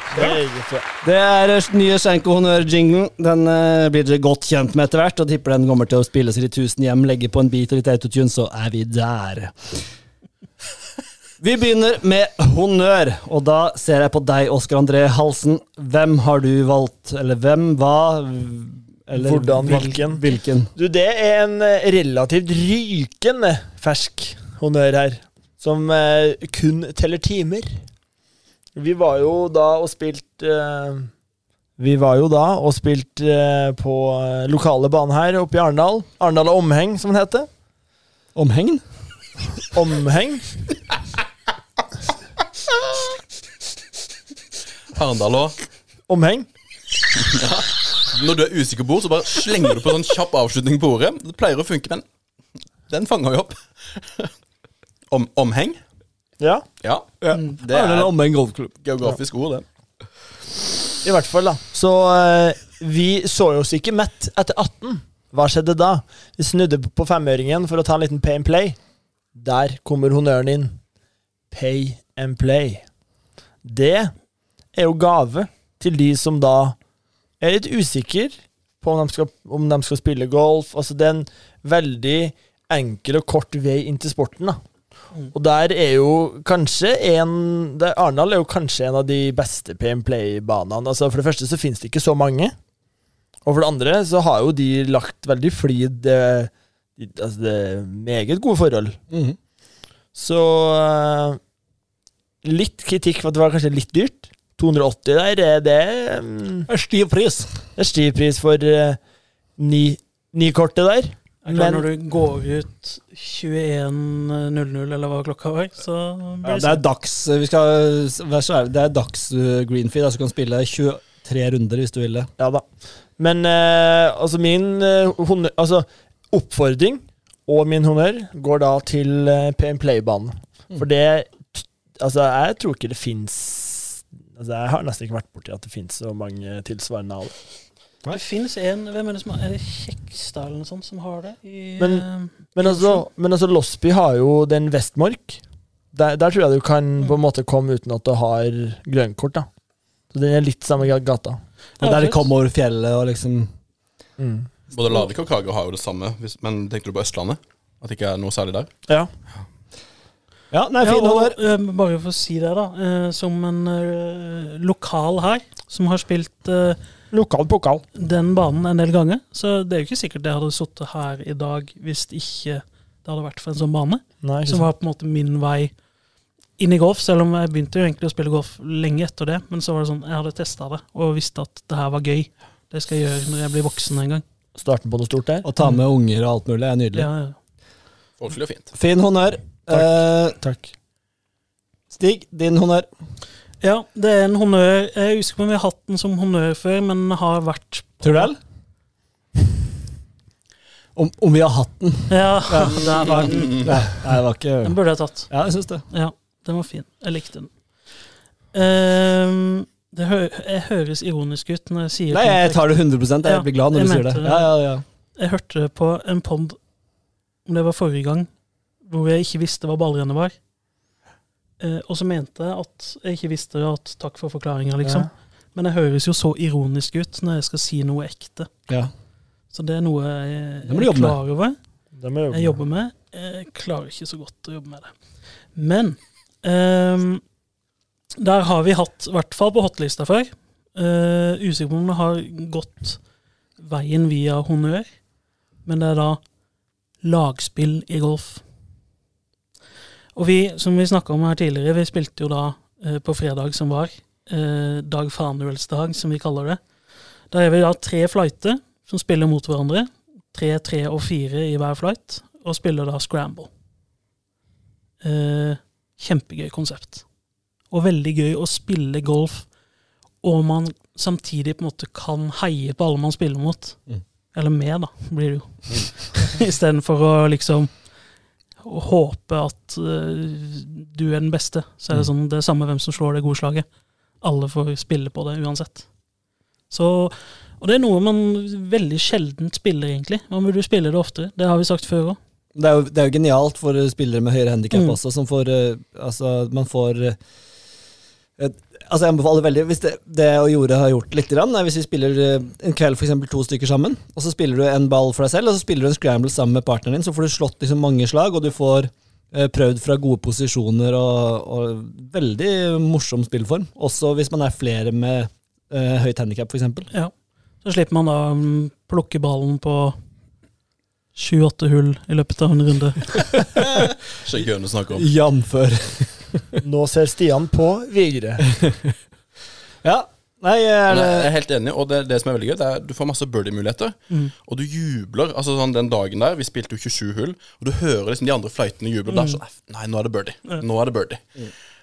Det er eh, nye Skjenk og honnør-jinglen. Den eh, blir dere godt kjent med etter hvert, og tipper den kommer til å spilles i de tusen hjem. Legge på en bit og litt autotune, så er vi der. Vi begynner med honnør, og da ser jeg på deg, Oskar André Halsen. Hvem har du valgt, eller hvem, hva eller Hvordan, hvilken? Hvilken? Du, det er en eh, relativt rykende fersk honnør her, som eh, kun teller timer. Vi var jo da og spilt eh, Vi var jo da og spilt eh, på eh, lokale bane her oppe i Arendal. Arendal og Omheng, som den heter. Omhengen? Omheng. Arendal òg. Omheng. Når du er usikker på ord, så bare slenger du på sånn kjapp avslutning på ordet. Det pleier å funke, men den fanger vi opp. Om, omheng? Ja, Ja. Det er, er Omheng golfklubb. geografisk ord, det. i hvert fall, da. Så eh, vi så oss ikke mett etter 18. Hva skjedde da? Vi snudde på femøringen for å ta en liten pay and play. Der kommer honnøren inn. Pay and play. Det er jo gave til de som da er litt usikker på om de skal, om de skal spille golf. Altså, det er en veldig enkel og kort vei inn til sporten, da. Og der er jo kanskje en der Arendal er jo kanskje en av de beste PM Play-banene. Altså For det første så finnes det ikke så mange. Og for det andre så har jo de lagt veldig flid eh, Altså det er meget gode forhold. Mhm. Så eh, litt kritikk for at det var kanskje litt dyrt. 280 der, er det er Stiv pris. Det er stiv pris for uh, ni, ni kortet der. Det er klart, Men- når du går ut 21.00, eller hva klokka var, så Ja, blir det er dags Vi skal vær så ærlig, det er dags uh, greenfeed. Altså du kan spille 23 runder hvis du vil det. Ja da. Men uh, altså min uh, altså, oppfordring og min honnør går da til uh, PM Play-banen. For det Altså, jeg tror ikke det fins Altså, jeg har nesten ikke vært borti at det finnes så mange tilsvarende av det. Det fins en Hvem er det som har Er det Kjekstad eller noe sånt som har det? I, Men- eh, Men altså, men altså Losby har jo den Vestmark. Der, der tror jeg du kan på en måte komme uten at du har grønnkort. da Så den er litt samme gata. Ja, der de kommer over fjellet og liksom Mm. Både Larvik og Kragerø har jo det samme, men tenker du på Østlandet? At det ikke er noe særlig der? Ja. Ja, nei, ja, og, eh, bare for å si det, da. Uh, som en uh, lokal her, som har spilt Lokal pokal. den banen en del ganger, så det er jo ikke sikkert jeg hadde sittet her i dag hvis ikke det hadde vært for en sånn bane. Nei, Som var på en måte min vei inn i golf, selv om jeg begynte jo egentlig å spille golf lenge etter det. Men så var det sånn, jeg hadde testa det og visste at det her var gøy. Det skal jeg gjøre når jeg blir voksen en gang. Starten på noe stort der. Å ta med unger og alt mulig er nydelig. Ja, ja. Folkelig og fint. Fin honnør. Takk. Eh, Takk. Stig, din honnør. ja, det er en honnør. Jeg er usikker på om vi har hatt den som honnør før, men den har vært Tror du det? Om, om vi har hatt den? Ja, der var den. Nei, det var ikke Den burde jeg tatt. Ja, jeg syns det. Ja, den var fin. Jeg likte den. Ehm, det hø jeg høres ironisk ut når jeg sier Nei, jeg tar det 100 Jeg Ja, blir glad når jeg du sier det. det. Ja, ja, ja. Jeg hørte på en pod, om det var forrige gang, hvor jeg ikke visste hva ballrennet var. Eh, og så mente jeg at jeg ikke visste at takk for forklaringa, liksom. Men jeg høres jo så ironisk ut når jeg skal si noe ekte. ja. Så det er noe jeg, Det jeg jobbe er med. klar over. Det må jeg Jeg jobber med. Jeg klarer ikke så godt å jobbe med det. Men eh, der har vi hatt, i hvert fall på hotlista før uh, Usikker på om det har gått veien via honnør, men det er da lagspill i golf. Og vi, som vi snakka om her tidligere, vi spilte jo da eh, på fredag som var, eh, Dag Fanuelsdag, som vi kaller det. Da er vi da tre flighter som spiller mot hverandre. Tre, tre og fire i hver flight, og spiller da scramble. Eh, kjempegøy konsept. Og veldig gøy å spille golf, og man samtidig på en måte kan heie på alle man spiller mot. Mm. Eller med, da, blir det jo. Istedenfor å liksom å håpe at uh, du er den beste. Så er det sånn, det er samme hvem som slår det gode slaget. Alle får spille på det uansett. Så, og det er noe man veldig sjelden spiller, egentlig. Man burde spille det oftere. Det har vi sagt før òg. Det det er jo genialt for spillere med høyere handikap Mm. også, som får eh, Altså, man får eh, et- Altså, jeg anbefaler veldig Hvis det, det jeg gjorde, har gjort litt, grann, er hvis vi spiller eh, en kveld for eksempel to stykker sammen, og så spiller du en ball for deg selv, og så spiller du en scramble sammen med partneren din, så får du slått liksom mange slag, og du får eh, prøvd fra gode posisjoner og, og veldig morsom spillform. Også hvis man er flere med eh, høyt handikap, for eksempel. Ja. Så slipper man da mm, plukke ballen på sju-åtte hull i løpet av en runde. Skjeggeøyne snakker om. Jamfør. Nå ser Stian på Vigre. Ja. Nei, er det jeg er helt enig, og det, det som er veldig gøy, det er at du får masse birdie-muligheter. Mm. Og du jubler. altså sånn Den dagen der, vi spilte jo 27 hull, og du hører liksom de andre fløytene juble. Er sånn Nei, nå er det birdie. Nå er det birdie.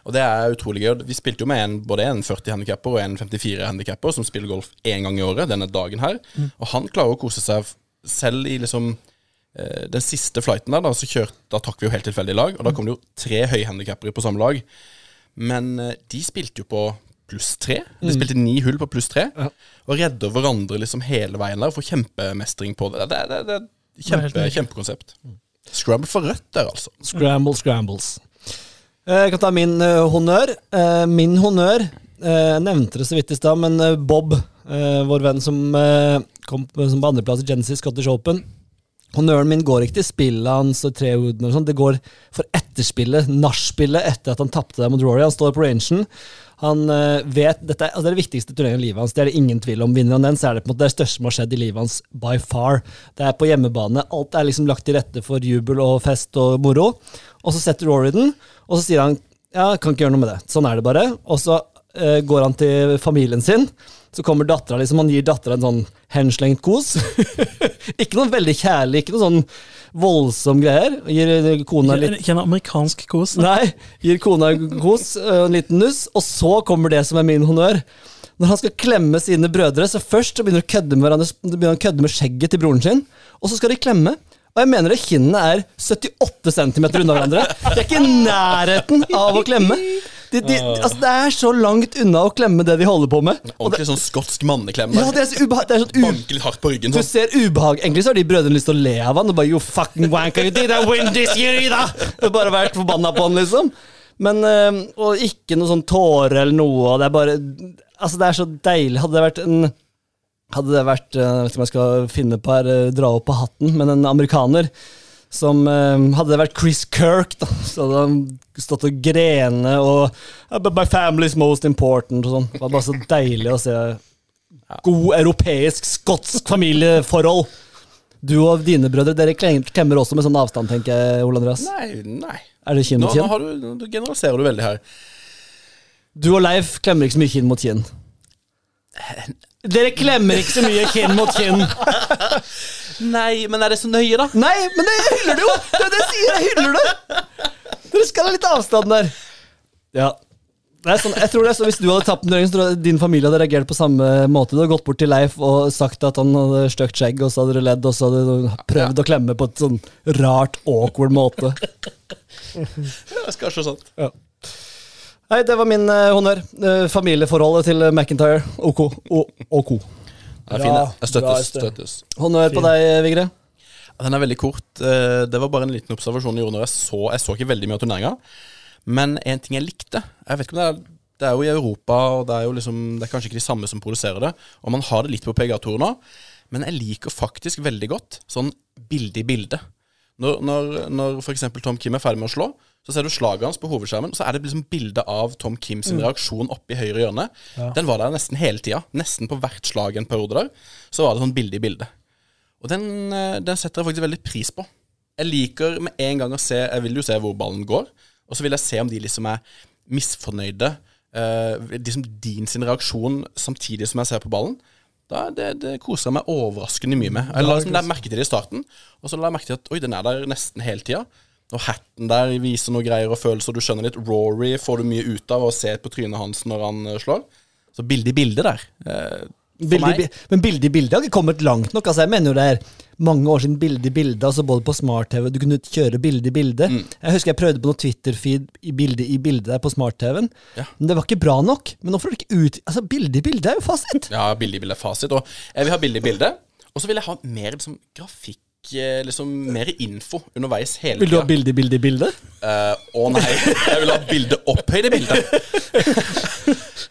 Og det er utrolig gøy. Vi spilte jo med en, både en 40 handikapper og en 54 handikapper som spiller golf én gang i året denne dagen her. Og han klarer å kose seg selv i liksom eh, den siste flighten der, da, så kjørte, da trakk vi jo helt tilfeldig lag, og da kom det jo tre høyhandikappere på samme lag. Men eh, de spilte jo på pluss tre. De spilte ni hull på pluss tre, Ja. og redder hverandre liksom hele veien der. Får kjempemestring på det. Det, det, det er et Det er kjempe, nydelig. kjempekonsept. Scramble for rødt der, altså. Scramble scrambles. Eh, Jeg kan ta min eh, honnør. Eh, Min honnør eh, Jeg nevnte det så vidt i stad, men eh, Bob, eh, vår venn som eh, kom som på andreplass i Genesis Scottish Open Honnøren min går ikke til spillet hans og trewoodene og sånn, det går for etterspillet, nachspielet etter at han tapte der mot Rory. Han står på rangen. Han eh, vet, dette er, altså det er det viktigste turneringen i livet hans, det er det ingen tvil om. Vinner han den, så er det på en måte det største som har skjedd i livet hans by far. Det er på hjemmebane. Alt er liksom lagt til rette for jubel og fest og moro. Og så setter Rory den, og så sier han ja, kan ikke gjøre noe med det. Sånn er det bare. Og så uh, går han til familien sin. Så kommer dattera, liksom, han gir dattera en sånn henslengt kos. ikke noe veldig kjærlig, ikke noe sånn voldsom greier. Gir eh, kona litt Ikke en amerikansk kos. da. Nei, gir kona kos, øh, en liten nuss, og så kommer det som er min honnør. Når han skal klemme sine brødre, så først så begynner begynner han å kødde med skjegget til broren sin, og så skal de klemme. Og jeg mener det, kinnene er 78 cm unna hverandre. De er ikke i nærheten av å klemme. De, de, altså, det er så langt unna å klemme det de holder på med. Ordentlig sånn skotsk manneklem. ja, det er så ubehag, det er sånn Banke litt hardt på ryggen. du Sånn. ser ubehag. Egentlig så har de brødrene lyst til å le av han og bare You fucking wanker, you did I win this year, da! Og Bare vært forbanna på han, liksom. Men øh, Og ikke noe sånn tårer eller noe. og Det er bare Altså, det er så deilig. Hadde det vært en Hadde det vært Jeg vet ikke om jeg skal finne på her, øh, dra opp på hatten, men en amerikaner som øh, Hadde det vært Chris Kirk, da, så hadde han stått og grene og "Ah, But my family's most important og sånn. Det var bare så deilig å se god europeisk, skotsk familieforhold. Du og dine brødre dere klemmer også med sånn avstand, tenker jeg, Ole Andreas. Nei, nei. Er det kinn Nå, mot nå, kinn? har du, nå generaliserer du veldig her. Du og Leif klemmer ikke så mye kinn mot kinn. Dere klemmer ikke så mye kinn mot kinn. Nei, men er det så nøye, da? Nei, men det hyller du jo! Det er det jeg sier, jeg hyller det! Dere skal ha litt avstand der. Ja. Det er sånn, jeg tror det er sånn, Hvis du hadde tapt en drøring, så tror jeg din familie hadde reagert på samme måte. Du hadde gått bort til Leif og sagt at han hadde stygt skjegg, og så hadde du ledd, og så hadde du prøvd å klemme på et sånn rart, awkward måte. Ja, jeg skal ikke sånt. Nei, det var min uh, honnør. Uh, familieforholdet til McIntyre. OK. O, OK. Er fin. Jeg støttes. Støttes. Honnør på deg, Vigre. Den er veldig kort. Eh, Det var bare en liten observasjon jeg gjorde når jeg så Jeg så ikke veldig mye av turneringa. Men en ting jeg likte Jeg vet ikke om det er Det er jo i Europa, og det er jo liksom Det er kanskje ikke de samme som produserer det. Og man har det litt på PGA-tour nå. Men jeg liker faktisk veldig godt sånn bilde i bilde. Når, når, når f.eks. Tom Kim er ferdig med å slå, så ser du slaget hans på hovedskjermen, og så er det liksom bilde av Tom Kim sin reaksjon oppe i høyre hjørne. Den var der nesten hele tida. Nesten på hvert slag en periode der. Så var det sånn bilde i bilde. Og den, eh, den setter jeg faktisk veldig pris på. Jeg liker med en gang å se Jeg vil jo se hvor ballen går, og så vil jeg se om de liksom er misfornøyde Uh, liksom din sin reaksjon samtidig som jeg ser på ballen, da det, det koser jeg meg overraskende mye med. Jeg la liksom, merke til det i starten, og så la jeg merke til at oi, den er der nesten hele tida. Og hatten der viser noe greier og følelser. Du skjønner litt. Rory får du mye ut av å se på trynet hans når han eh, slår. Så bilde i bilde der. Eh, Bilde, bi- men bilde i bilde har ikke kommet langt nok. Altså, jeg mener jo det er mange år siden bilde i bilde, altså både på smart-TV. Du kunne kjøre bilde i bilde. Mm. Jeg husker jeg prøvde på noe Twitter-feed i bilde i bilde der på smart-TV-en. Ja. Men det var ikke bra nok. Men nå får du ikke ut Altså, bilde i bilde er jo fasit. Ja, bilde i bilde er fasit. Og jeg vil ha bilde i bilde. Og så vil jeg ha mer liksom, grafikk, eh, liksom mer info underveis hele Vil du ha tida. bilde i bilde i bilde? Eh, Å nei, jeg vil ha bilde opphøyde bilde.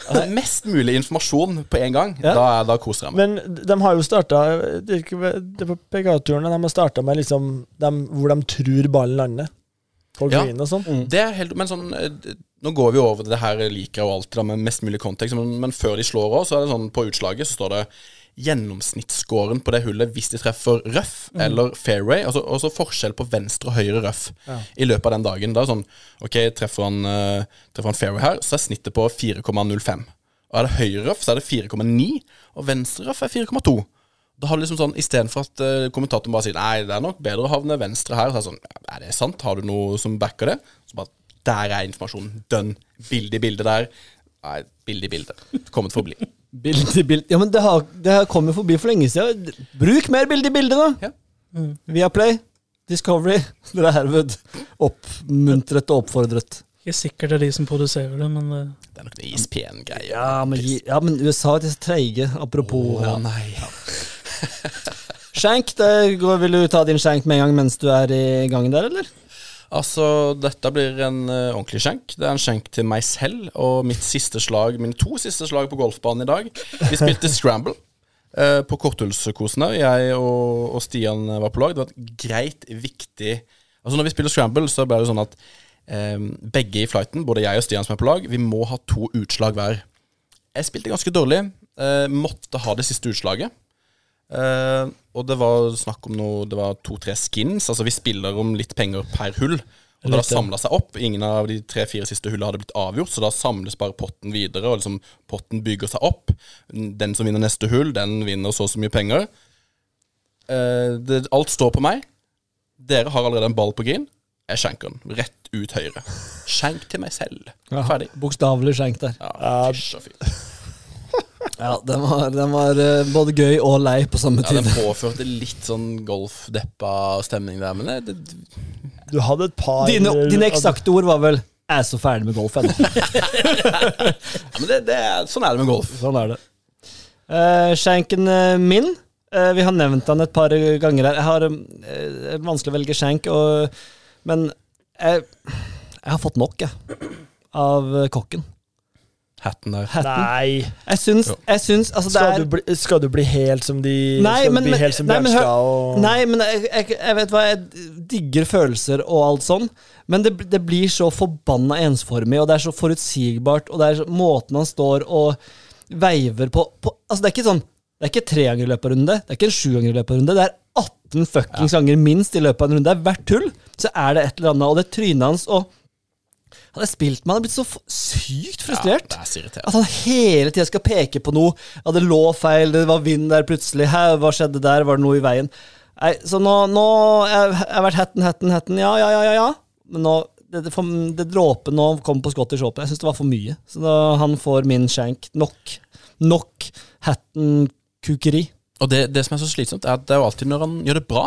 altså, mest mulig informasjon på en gang. Ja. Da, da koser jeg meg. Men de har jo starta Det er på PGA-turene de har starta med liksom de, hvor de tror ballen lander. På Ja. green og sånn. Det er helt, men sånn eh, Nå går vi over det her liker jeg jo alltid da, med mest mulig kontekst, men, men før de slår òg, så er det sånn på utslaget så står det gjennomsnittsscoren på det hullet hvis de treffer røff eller fairway. Altså, også forskjell på venstre og høyre røff i løpet av den dagen. Da er sånn Ok, treffer han, uh, treffer han fairway her, så er snittet på 4,05. Og er det høyre røff, så er det 4,9, og venstre røff er 4,2. Da har du liksom sånn, Istedenfor at uh, kommentatoren bare sier Nei, det er nok bedre å havne venstre her. Så er det sånn, Er det sant? Har du noe som backer det? Så bare Der er informasjonen. Dønn. Bilde i bilde der. Nei, bilde i bilde. Kommet for å bli. Bilde i bilde Ja, men det har, det har kommet forbi for lenge siden. Bruk mer bilde i bilde, da! Ja. Viaplay, Discovery. Dere er herved oppmuntret og oppfordret. Ikke sikkert det er de som produserer det, men eh, Det er nok noe ISPN-greier. Ja, men, ja, men USA er så treige. Apropos Å ja. nei. Skjenk, det går, vil du ta din skjenk med en gang mens du er i gang der, eller? Altså, dette blir en uh, ordentlig skjenk. Det er en skjenk til meg selv og mitt siste slag, mine to siste slag på golfbanen i dag. Vi spilte scramble uh, på korthullskosen her. Jeg og, og Stian var på lag. Det var et greit, viktig Altså, når vi spiller scramble, så blir det sånn at eh, begge i flighten, både jeg og Stian som er på lag, vi må ha to utslag hver. Jeg spilte ganske dårlig. Uh, måtte ha det siste utslaget. Eh, og det var snakk om noe Det var to-tre skins. Altså vi spiller om litt penger per hull. Og har samla seg opp. Ingen av de tre-fire siste hullene hadde blitt avgjort, så da samles bare potten videre, og liksom potten bygger seg opp. Den som vinner neste hull, den vinner så og så mye penger. Eh, det, alt står på meg. Dere har allerede en ball på green. Jeg skjenker den rett ut høyre. Skjenk til meg selv. Ferdig. Bokstavelig skjenk der. Ja, fysj og fy. Ja, den var, den var eh, både gøy og lei på samme tid. Ja, den påførte litt sånn golfdeppa stemning der, men det, det, Du hadde et par Dine, dine eksakte ord var vel 'jeg er så ferdig med golf ennå'. ja, men det, det er, sånn er det med golf. Sånn er det. Uh, skjenken eh, min uh, Vi har nevnt han et par ganger her. Jeg har uh, vanskelig å velge skjenk, og, men jeg, jeg har fått nok, jeg. Av eh, kokken. Hatten der. Hatten. Nei. Jeg syns, jeg syns altså, det Skal er du, bli, skal du bli helt som de Nei, Skal men- du bli helt som nei, men hør- Bjørnstad og Nei, men jeg, jeg, jeg vet hva, jeg digger følelser og alt sånn, men det, det blir så forbanna ensformig, og det er så forutsigbart, og det er så, måten han står og veiver på, på Altså, det er ikke sånn Det er ikke tre ganger i løpet av runde, det er ikke en sju ganger i løpet av runde, det er 18 fuckings ganger minst i løpet av en runde. Det er hvert hull, så er det et eller annet, og det trynet hans og Hadde jeg spilt med han, hadde blitt så f- sykt Ja, frustrert. det er så irriterende. At han hele tida skal peke på noe. Ja, det lå feil, det var vind der plutselig. Hæ, hva skjedde der? Var det noe i veien? Nei, så nå, nå Jeg jeg har vært hetten, hetten, hetten. Ja, ja, ja, ja. ja. Men nå det, det, for, det dråpen nå kom på Scottish Open. Jeg syns det var for mye. Så da, han får min shank. Nok. Nok hatten-kukeri. Og det, det som er så slitsomt, er at det er jo alltid når han gjør det bra.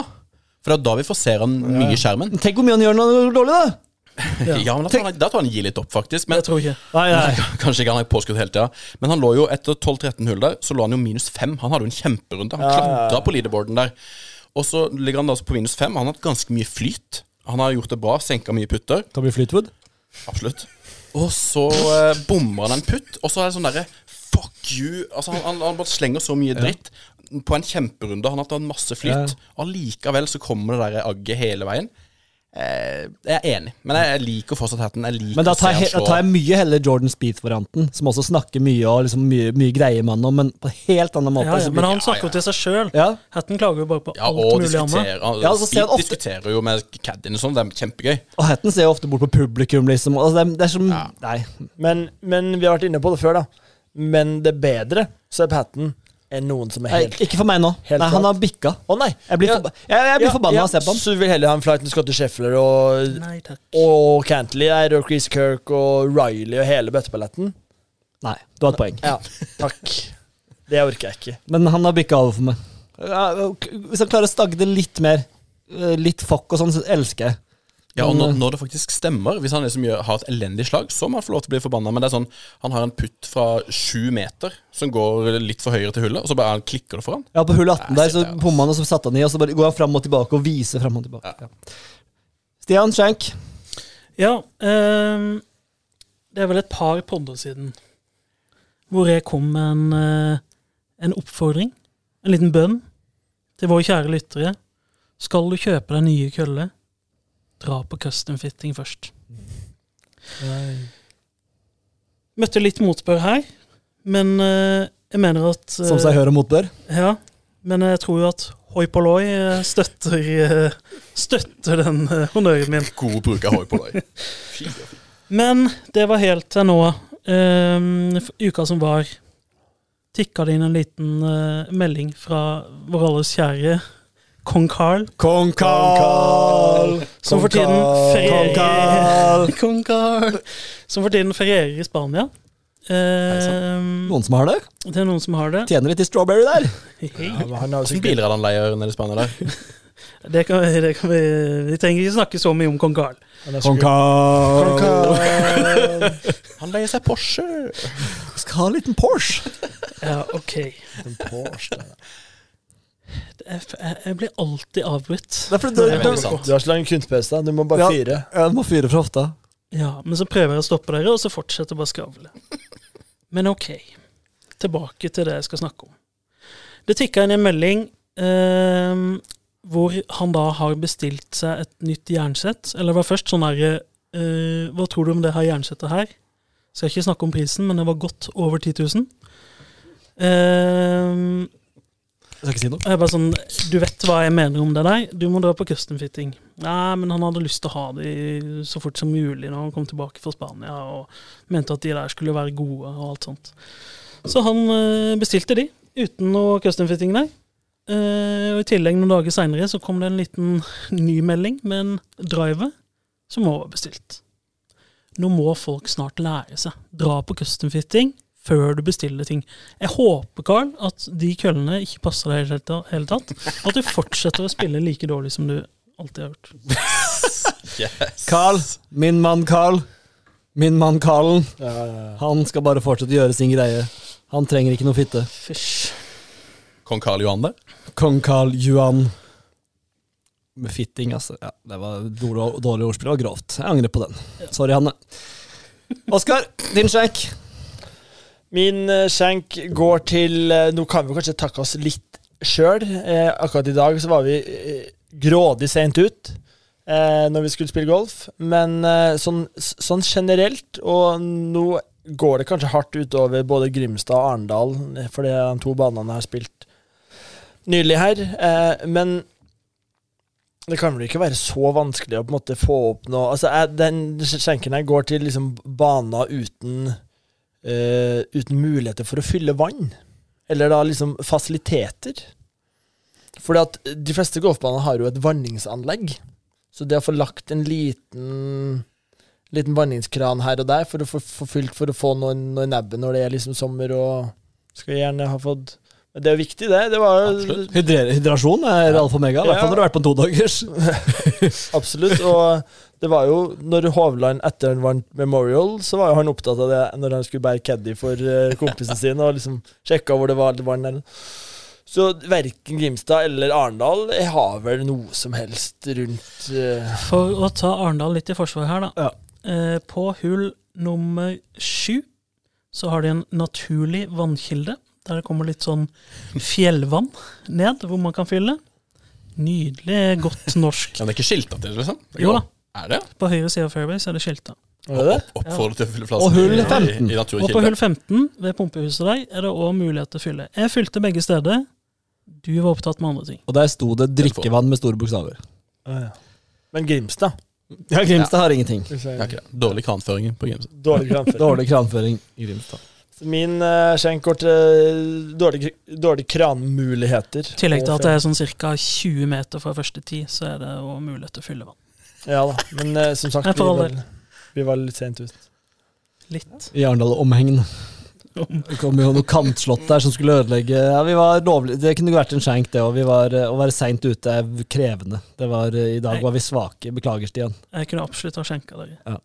For det er da vi får se han mye i skjermen. Tenk hvor mye han gjør når han gjør dårlig, da! Ja, men Da tror, han, da tar han gi litt opp, faktisk. Men jeg tror ikke. Nei, nei. Kanskje ikke han har påskudd hele tida. Men han lå jo etter 12-13 hull der, så lå han jo minus 5. Han hadde jo en kjemperunde. Han Ja, ja, ja. klatra på leaderboarden der. Og så ligger han da på minus 5. Han har hatt ganske mye flyt. Han har gjort det bra, senka mye putter. Kan bli Fleetwood. Absolutt. Og så eh, bommer han en putt, og så er det sånn derre Fuck you! Altså, han, han, han bare slenger så mye dritt på en kjemperunde. Han har hatt masse flyt. Allikevel så kommer det der agget hele veien. Eh, Jeg er enig, men jeg, liker fortsatt hatten. Jeg liker Men da tar, jeg, da tar jeg mye heller Jordan Speed-varianten, som også snakker mye og liksom mye, mye greier med han, men på en helt annen måte. Ja, ja, men han snakker jo til seg sjøl. ja. Hatten klager jo bare på Ja, alt mulig annet. Ja, og Speed ofte- diskuterer jo med caddien og sånn, det er kjempegøy. Og Hatten ser jo ofte bort på publikum, liksom. Altså, det, er, det er som Ja. Nei. Men, men vi har vært inne på det før, da. Men det er bedre Seb Hatton enn noen som er nei, helt Ikke for meg nå. Helt nei, han har bikka. Å nei! Jeg blir, Ja. forba jeg, jeg blir Ja, forbanna ja, av å se på han. Så du vil heller ha en flight med Scotty Sheffler og, Nei takk. og Cantley og Chris Kirk og Riley og hele bøtteballetten? Nei, du har et poeng. Ja, takk. Det orker jeg ikke. Men han har bikka over for meg. Hvis han klarer å stagge det litt mer, eh, litt fuck og sånn, så elsker jeg. Ja, og når, eh, når det faktisk stemmer, hvis han liksom gjør, har et elendig slag, så må han få lov til å bli forbanna. Men det er sånn, han har en putt fra sju meter som går litt for høyre til hullet, og så bare han klikker det foran. Ja, på hull 18 der Nei, så jeg, bomma han, og så satte han i, og så bare går han fram og tilbake og viser fram og tilbake. Ja. Stian Schenk. Ja, ehm, det er vel et par podder siden hvor jeg kom med en, eh, en oppfordring, en liten bønn, til våre kjære lyttere. Skal du kjøpe deg nye køller, dra på custom fitting først. Møtte litt motbør her, men eh, jeg mener at eh, Som seg hører motbør. Ja, men jeg tror jo at Hoi Polloi eh, støtter, eh, støtter den eh, honnøren min. God bruk av hoi. Fy, Men det var helt til nå, eh, f- uka som var, tikka det inn en liten eh, melding fra vår alles kjære kong Carl, Kong Carl! som for tiden ferierer Kong Carl! Som for tiden ferierer i Spania. Eh, Noen som har det? det er noen som har det. Tjener litt i strawberry der. Ja, han har sikkert biler er det han leier nede i Spania der? Det kan, vi- det kan vi, vi trenger ikke snakke så mye om kong Carl. han har Kong Carl! Han leier seg Porsche! Skal ha en liten Porsche. Ja, ok. En Porsche, da. Jeg, blir alltid avbrutt. Det er fordi Det er du, veldig du, sant. Du har så lang kunstpause. Du må bare Ja. fyre. ja, du må fyre fra hofta. Ja, men så prøver jeg å stoppe dere, og så fortsetter jeg bare å skravle. Men ok. Tilbake til det jeg skal snakke om. Det tikka inn en melding eh, hvor han da har bestilt seg et nytt jernsett. Eller det var først sånn herre eh, Hva tror du om det her jernsettet her? Skal ikke snakke om prisen, men det var godt over 10 000. Eh, Jeg skal ikke si noe. Jeg bare sånn, Du vet hva jeg mener om det der. Du må dra på custom fitting. Nei, men han hadde lyst til å ha de så fort som mulig når han kom tilbake fra Spania, og mente at de der skulle være gode og alt sånt. Så han eh, bestilte de, uten noe custom fitting der. Eh, og I tillegg noen dager seinere så kom det en liten ny melding med en driver som også var bestilt. Nå må folk snart lære seg. Dra på custom fitting før du bestiller ting. Jeg håper, Carl, at de køllene ikke passer deg i det hele ta- hele tatt. At du fortsetter å spille like dårlig som du alltid har gjort. Yes. Carl, min mann Carl. Min mann Carlen. Ja, ja, ja. Han skal bare fortsette å gjøre sin greie. Han trenger ikke noe fitte. Fish. Kong Carl Johan der. Kong Carl Johan. Med fitting, altså. Ja, det var dårlig, dårlig ordspill og grovt. Jeg angrer på den. Sorry, Hanne. Oskar, din skjenk. Min eh, skjenk går til eh, Nå kan vi kanskje takke oss litt sjøl. Eh, akkurat i dag så var vi eh, grådig seint ut eh, når vi skulle spille golf. Men sånn, sånn generelt, og nå går det kanskje hardt utover både Grimstad og Arendal, eh, fordi de to banene har spilt nylig her. Men det kan vel ikke være så vanskelig å på en måte få opp noe Altså, jeg, Den skjenken her går til liksom baner uten eh, uten muligheter for å fylle vann. Eller da liksom fasiliteter. Fordi at de fleste golfbaner har jo et vanningsanlegg. Så det å få lagt en liten liten vanningskran her og der for å få, få fylt for å få noe, noe i nebbet når det er liksom sommer og Skal gjerne ha fått det er jo viktig, det. Det var jo Hydrer, hydrasjon er alfa og mega, i hvert fall når du har vært på en todagers. Absolutt. Og det var jo når Hovland etter han vant Memorial, så var jo han opptatt av det når han skulle bære caddy for eh, kompisen sin, og liksom sjekka hvor det var det vann. den. Så verken Grimstad eller Arendal har vel noe som helst rundt uh... For å ta Arendal litt i forsvar her, da. Ja. Eh, på hull nummer sju så har de en naturlig vannkilde. Der det kommer litt sånn fjellvann ned, hvor man kan fylle. Nydelig, godt norsk. Ja, det er ikke skilta til, liksom? Det Jo da. Er det? På høyre side av fairway så er det skilta. Var det det? Oppfordrer til å fylle Og hull 15. i, i Og på hull 15 ved pumpehuset der er det òg mulighet til å fylle. Jeg fylte begge steder. Du var opptatt med andre ting. Og der sto det 'drikkevann' med store bokstaver. Ah, ja. Men Grimstad Ja, Grimstad har ingenting. Det er. Dårlig kranføring på Grimstad. Dårlig kranføring. Dårlig kranføring i Grimstad. Min uh, skjenk uh, til dårlige dårlig kranmuligheter. I tillegg til at det er sånn ca. 20 meter fra første tid, så er det òg mulighet til å fylle vann. Ja da, men eh, som sagt, vi var, vi var litt sent ut. Litt. I Arendal og omhengende Det kom jo noe kantslott der som skulle ødelegge Ja, vi var lovlig Det kunne vært en skjenk, det òg. Å være seint ute er krevende. Det var, eh, I dag var vi svake. Beklager, Stian. Jeg kunne absolutt ha skjenka dere.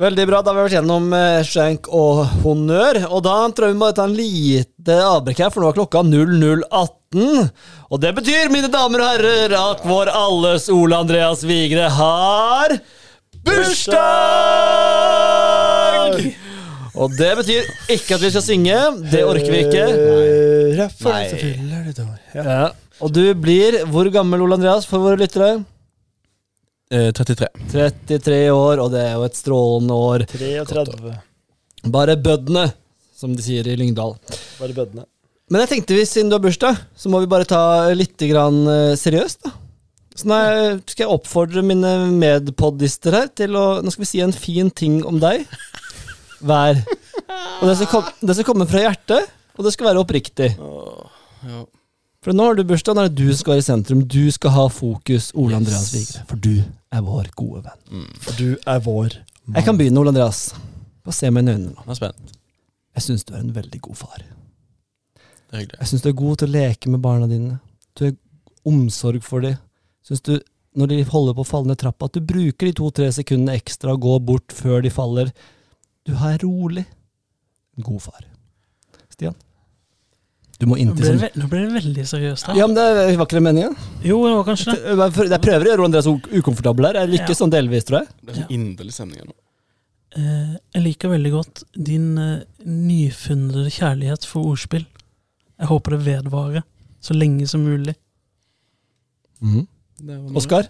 Veldig bra. Da har vi vært gjennom eh, skjenk og honnør. Og da tror jeg vi må ta en lite avbrekk her, for nå er klokka 00.18. Og det betyr, mine damer og herrer, at vår alles Ole Andreas Vigre har bursdag! Og det betyr ikke at vi skal synge. Det orker vi ikke. Nei. Raffa, Nei. Ja. Ja. Og du blir hvor gammel, Ole Andreas, for våre lyttere? Eh, 33. 33 år, og det er jo et strålende år. 33. Bare bøddene, som de sier i Lyngdal. Bare bøddene. Men jeg tenkte vi, siden du har bursdag, så må vi bare ta litt grann eh, seriøst, da. Så nå skal jeg oppfordre mine medpoddister her til å Nå skal vi si en fin ting om deg hver. Og det skal, kom, det skal komme fra hjertet, og det skal være oppriktig. Ja. For nå har du bursdag, nå er det du som skal være i sentrum. Du skal ha fokus, Ole Andreas Vigre. For du er vår gode venn. For du er vår mann. Jeg kan begynne, Ole Andreas. Bare se meg i øynene nå. Jeg er spent. Jeg syns du er en veldig god far. Det er hyggelig. Jeg syns du er god til å leke med barna dine. Du er omsorg for dem. Syns du, når de holder på å falle ned trappa, at du bruker de to-tre sekundene ekstra og går bort før de faller. Du er rolig. God far. Stian? Du må Nå inntil ble, det, sånn nå ble det veldig seriøst her. Ja, men det var ikke det meningen? Jo, det var kanskje det. Jeg prøver å gjøre Andreas ukomfortabel her. Jeg lykkes Ja. sånn delvis, tror jeg. Det er sånn inderlig stemning her nå. Eh, jeg liker veldig godt din eh, nyfunnede kjærlighet for ordspill. Jeg håper det vedvarer så lenge som mulig. Mm. Oskar?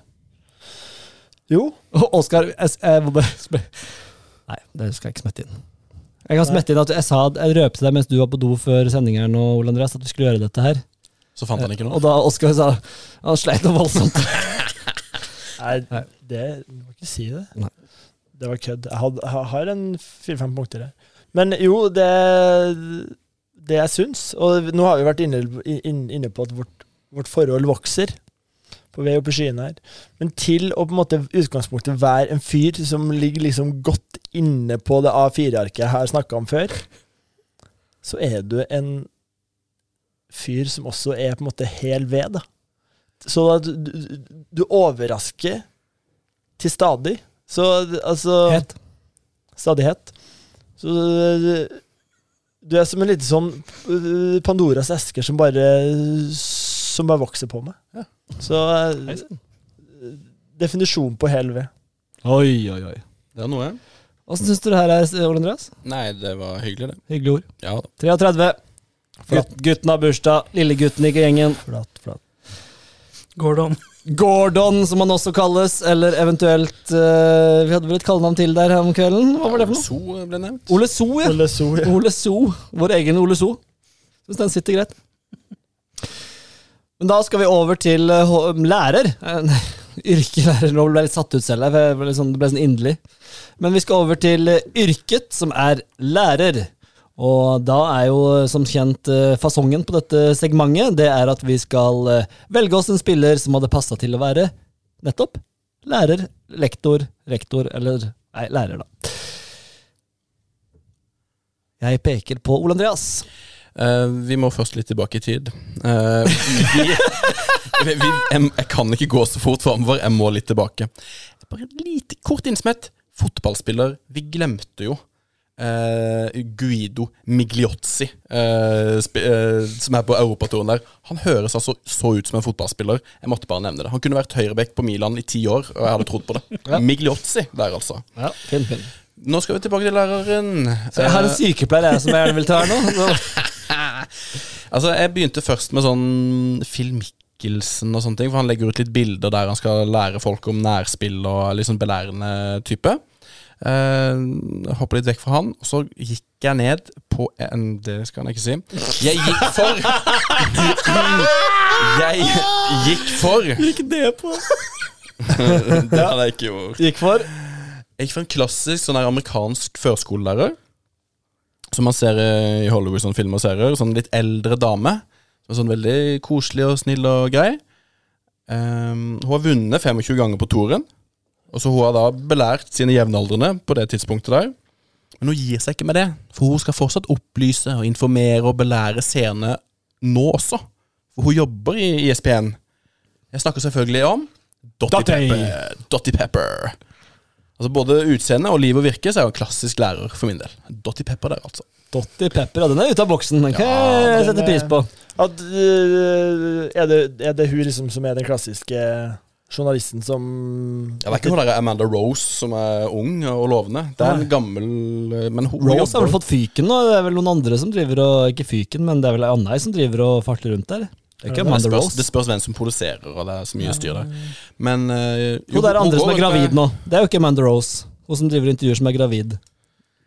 Jo. Oskar, jeg, jeg må bare Nei, det skal jeg ikke smette inn. Jeg kan smette inn at jeg sa Jeg røpte deg mens du var på do før sending og nå, Ole Andreas, at vi skulle gjøre dette her. Så fant han ikke noe? Og da Oskar sa Han sleit noe voldsomt. Nei, Nei. det Du må ikke si det. Nei. Det var kødd. Jeg, had, jeg har en fire-fem punkter her. Men jo, det Det jeg syns Og nå har vi vært inne, inne på at vårt, vårt forhold vokser. På vei opp i skyene her. Men til å på en måte utgangspunktet være en fyr som ligger liksom godt inne på det A4-arket jeg har snakka om før, så er du en fyr som også er på en måte hel ved, da. Så at du, du, overrasker til stadig. Så altså Het. Stadighet. Så du, er som en liten sånn uh, Pandoras esker som bare Som bare vokser på meg. Ja. Så Definisjon på hel ved. Oi, oi, oi. Det er noe. Åssen syns du det her er, Ole Andreas? Nei, det var hyggelig, det. Hyggelig ord. Ja da. 33. Gutt, gutten har bursdag. Lillegutten i gjengen. Flatt, flatt. Gordon. Gordon, som han også kalles. Eller eventuelt uh, Vi hadde vel et kallenavn til der om kvelden. Hva var det for noe? So ble nevnt. Ole So, ja. Ole So, ja. Ole So. Vår egen Ole So. Syns den sitter greit. Men da skal vi over til uh, lærer. Eh, Yrkelærer. Nå ble jeg litt satt ut selv. jeg ble sånn, det ble sånn inderlig. Men vi skal over til eh, yrket, som er lærer. Og da er jo som kjent fasongen på dette segmentet, det er at vi skal velge oss en spiller som hadde passa til å være nettopp lærer, lektor, rektor eller Nei, lærer, da. Jeg peker på Ole Andreas. Eh, vi må først litt tilbake i tid. Eh, vi, vi, vi, jeg, jeg kan ikke gå så fort framover, jeg må litt tilbake. Bare et lite kort innsmett. Fotballspiller. Vi glemte jo Uh, Guido Migliozzi, uh, eh, som er på europaturen der. Han høres altså så ut som en fotballspiller. Jeg måtte bare nevne det. Han kunne vært høyreback på Milan i ti år, og jeg hadde trodd på det. Ja. Migliozzi der, altså. Ja, fin, fin. Nå skal vi tilbake til læreren. Så jeg har en sykepleier jeg som jeg gjerne vil ta her nå. Så. Altså, jeg begynte først med sånn filmikk Mikkelsen og sånne ting. For han legger ut litt bilder der han skal lære folk om nærspill og litt sånn belærende type. Uh, hopper litt vekk fra han, og så gikk jeg ned på en Det skal han ikke si. Jeg gikk for Jeg gikk for Gikk det på? Det hadde jeg ikke gjort. Gikk for? Jeg gikk for en klassisk sånn der amerikansk førskolelærer. Som man ser eh, i Hollywood sånn film og serier. Sånn litt eldre dame. Som sånn veldig koselig og snill og grei. Um, hun har vunnet 25 ganger på toren. Og så hun har da belært sine jevnaldrende på det tidspunktet der. Men hun gir seg ikke med det, for hun skal fortsatt opplyse og informere og belære seerne nå også. For hun jobber i ISP-en. Jeg snakker selvfølgelig om Dottie. Pepper. Dottie Pepper. Altså Både utseende og liv og virke så er jo en klassisk lærer for min del. Dotty Pepper der, altså. Dotty Pepper, ja, den er ute av boksen. Den kan Ja, jeg sette pris på. At, øh, er, det, er det hun liksom som er den klassiske journalisten som Ja, det er ikke hun der Amanda Rose som er ung og lovende. Det er en gammel Men hun Rose har vel fått fyken nå. Det er vel noen andre som driver og Ikke fyken, men det er vel Annei som driver og farter rundt der. Det ikke det spørs, det spørs hvem som produserer, og det er så mye styr der. Men uh, jo, Hun der andre som er gravid nå. Det er jo ikke Amanda Rose. Hun som driver intervjuer som er gravid.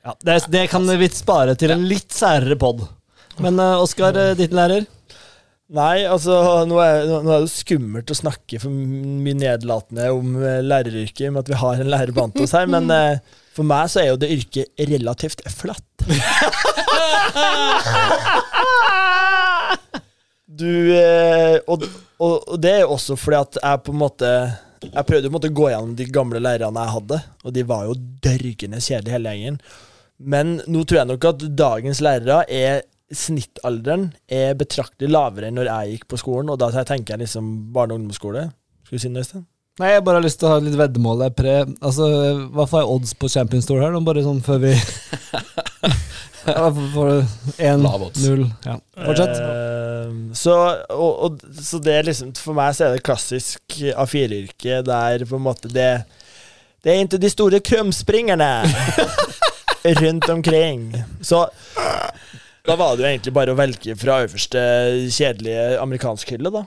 Ja, det, det kan vi spare til en litt særere pod. Men uh, Oskar, uh, din lærer? Nei, altså nå er, nå er det jo skummelt å snakke for mye nedlatende om læreryrket, med at vi har en lærer blant oss her, men uh, for meg så er jo det yrket relativt flatt. Du eh, og, og, og det er jo også fordi at jeg på en måte Jeg prøvde å gå gjennom de gamle lærerne jeg hadde, og de var jo dørgende kjedelige hele gjengen. Men nå tror jeg nok at dagens lærere er Snittalderen er betraktelig lavere enn når jeg gikk på skolen, og da tenker jeg liksom barne- og ungdomsskole. Skal du si noe, Øystein? Nei, jeg bare har lyst til å ha litt veddemål. Pre, altså, hva får jeg odds på Champions Tour her, nå? Bare sånn før vi får du én, Lav odds. null Ja, fortsett. Eh, så, og, og, så det er liksom For meg så er det klassisk A4-yrke der på en måte det Det er ikke de store krumspringerne rundt omkring. Så da var det jo egentlig bare å velge fra øverste kjedelige amerikanske hylle, da.